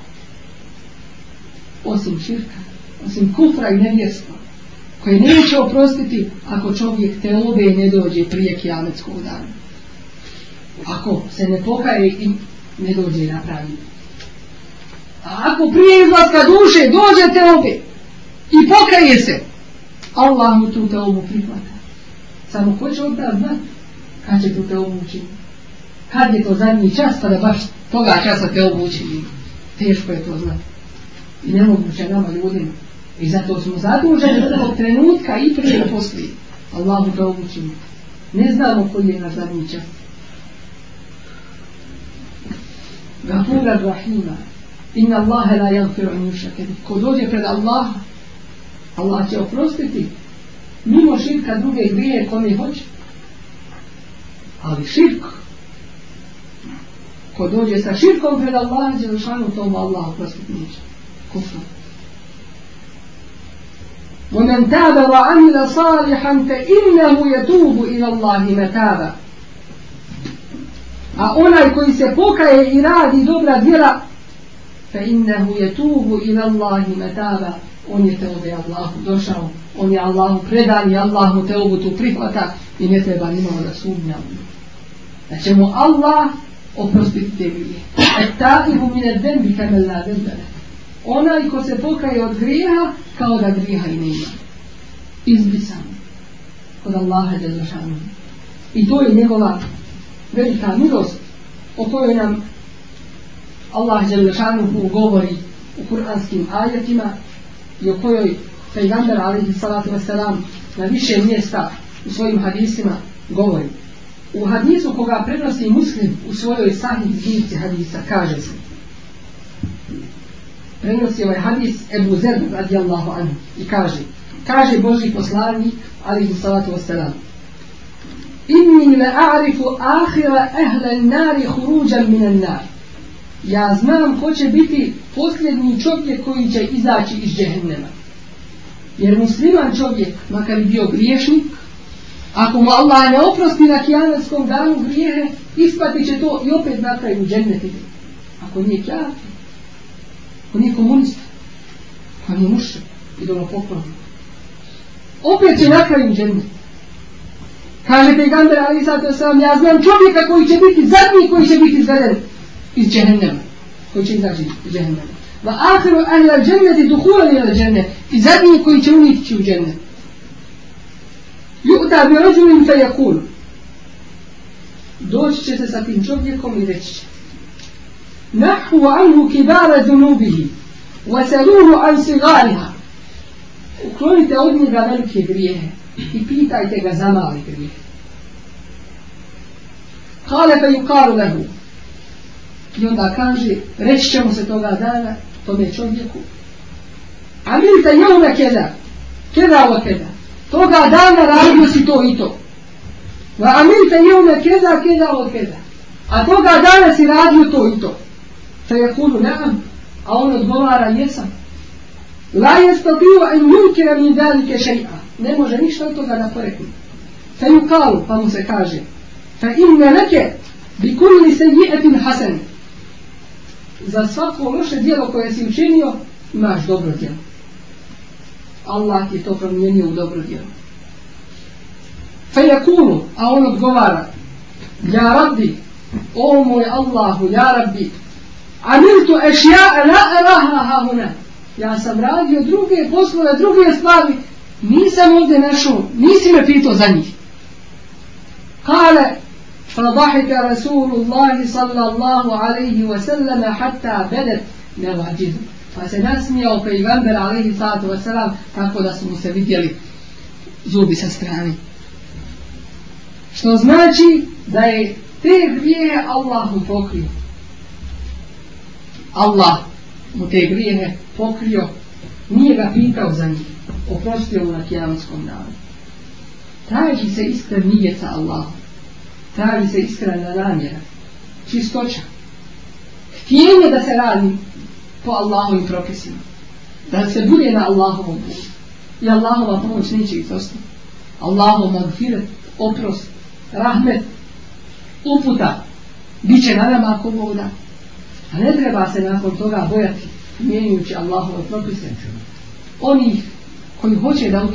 osim širka osim kufra i nevjesta koje neće oprostiti ako čovjek te obe ne dođe prije kjametskog dana ako se ne pokaje i ne dođe na pravi A ako prije izlaska duše dođe te obe i pokaje se, Allah mu tu te obu prihvata. Samo ko će od nas znat kad će tu te obu učiniti? Kad je to zadnji čas, kada pa baš toga časa te obu učiniti? Teško je to znat. I nemoguće nama ljudima. I zato smo zaduženi od trenutka i prije poslije. Allah mu te obu učiniti. Ne znamo koji je na zadnji čas. Gafura Rahimah inna Allahe la jagfiru anjušake ko dođe pred Allah Allah će oprostiti mimo širka druge grije kome hoće ali širk ko dođe sa širkom pred Allah će došanu tomu Allah oprostiti neće kufra ومن تاب وعمل صالحا فإنه يتوب إلى الله متابا A onaj koji se pokaje i radi dobra djela, fa innehu je tuhu ila Allahi metaba, on je teobe Allahu došao, on je Allahu predan i Allahu teobu tu prihvata i ne treba nimao da sumnja u nju. Da će mu Allah oprostiti te grije. E tako mu mine zembi kamela zembele. Onaj ko se pokaje od grija, kao da griha i nema. Izbisan. Kod Allaha je došao. I to je njegova velika milost o kojoj nam Allah Đelešanuhu govori u kuranskim ajatima i o kojoj pejgamber alaihi salatu wasalam na više mjesta u svojim hadisima govori. U hadisu koga prenosi muslim u svojoj sahih zbirci hadisa kaže se prenosi ovaj hadis Ebu Zerbu radijallahu anhu i kaže kaže Boži poslanik alaihi salatu wasalam Inni me a'rifu ahira ehlel nari huruđan minan nari ja znam ko će biti posljednji čovjek koji će izaći iz džehennema. Jer musliman čovjek, makar i bio griješnik, ako mu Allah ne oprosti na kjanarskom danu grijehe, ispatit će to i opet nakraj u džennete. Ako nije kjanarski, ako nije komunist, ako nije muša, i dolo poklonu. Opet će nakraj u džennete. Kaže pejgamber Ali Sato Sam, ja znam čovjeka koji će biti zadnji koji će biti izveden iz Jahannam. koji će izaći iz džehennema. Va ahiru ahla dženneti duhulan ila dženne i zadnji koji će unići u džennet. Ju'ta bi rođulim fe jakulu. Doći će se sa tim čovjekom i reći će. Nahu anhu kibara zunubihi. Vasaluhu an sigariha. Uklonite od njega velike grijehe i pitajte ga za mali grijehe. Kale fe yukalu lehu. I onda kaže, reći ćemo se toga dana tome čovjeku. A mi te njome keda, keda o keda, toga dana radio si to i to. A mi te njome keda, keda o keda, a toga dana si radio to i to. Te je kulu nam, a on odgovara jesam. La je stopio en munkira mi dalike šeha, ne može ništa od toga da porekne. Te ju kalu, pa mu se kaže, fe inne leke, bi kulli se jietin hasenu za svako loše dijelo koje si učinio, imaš dobro dijelo. Allah ti je to promijenio u dobro dijelo. Fejakulu, a on odgovara, Ja rabbi, o moj Allahu, ja rabbi, amirtu ešja la eraha hauna. Ja sam radio druge poslove, druge stvari, nisam ovdje našao, nisi me pitao za njih. Kale, فضحك رسول الله صلى الله عليه وسلم حتى بدت نواجد فسنا سمي او پیغمبر عليه الصلاه والسلام tako da smo se vidjeli zubi sa strane što znači da je te grije Allahu pokrio Allah mu te grijehe pokrio nije ga pitao za njih oprostio mu na kijamskom danu tajeći se iskren nije sa Allahom traži se iskrena namjera, čistoća. Htijenje da se radi po Allahovim propisima. Da se bude na Allahovom putu. I Allahova pomoć neće ih dosta. Allahov magfiret, oprost, rahmet, uputa. Biće na nama ako Bog da. A ne treba se nakon toga bojati mijenjući Allahove propise. Oni koji hoće da u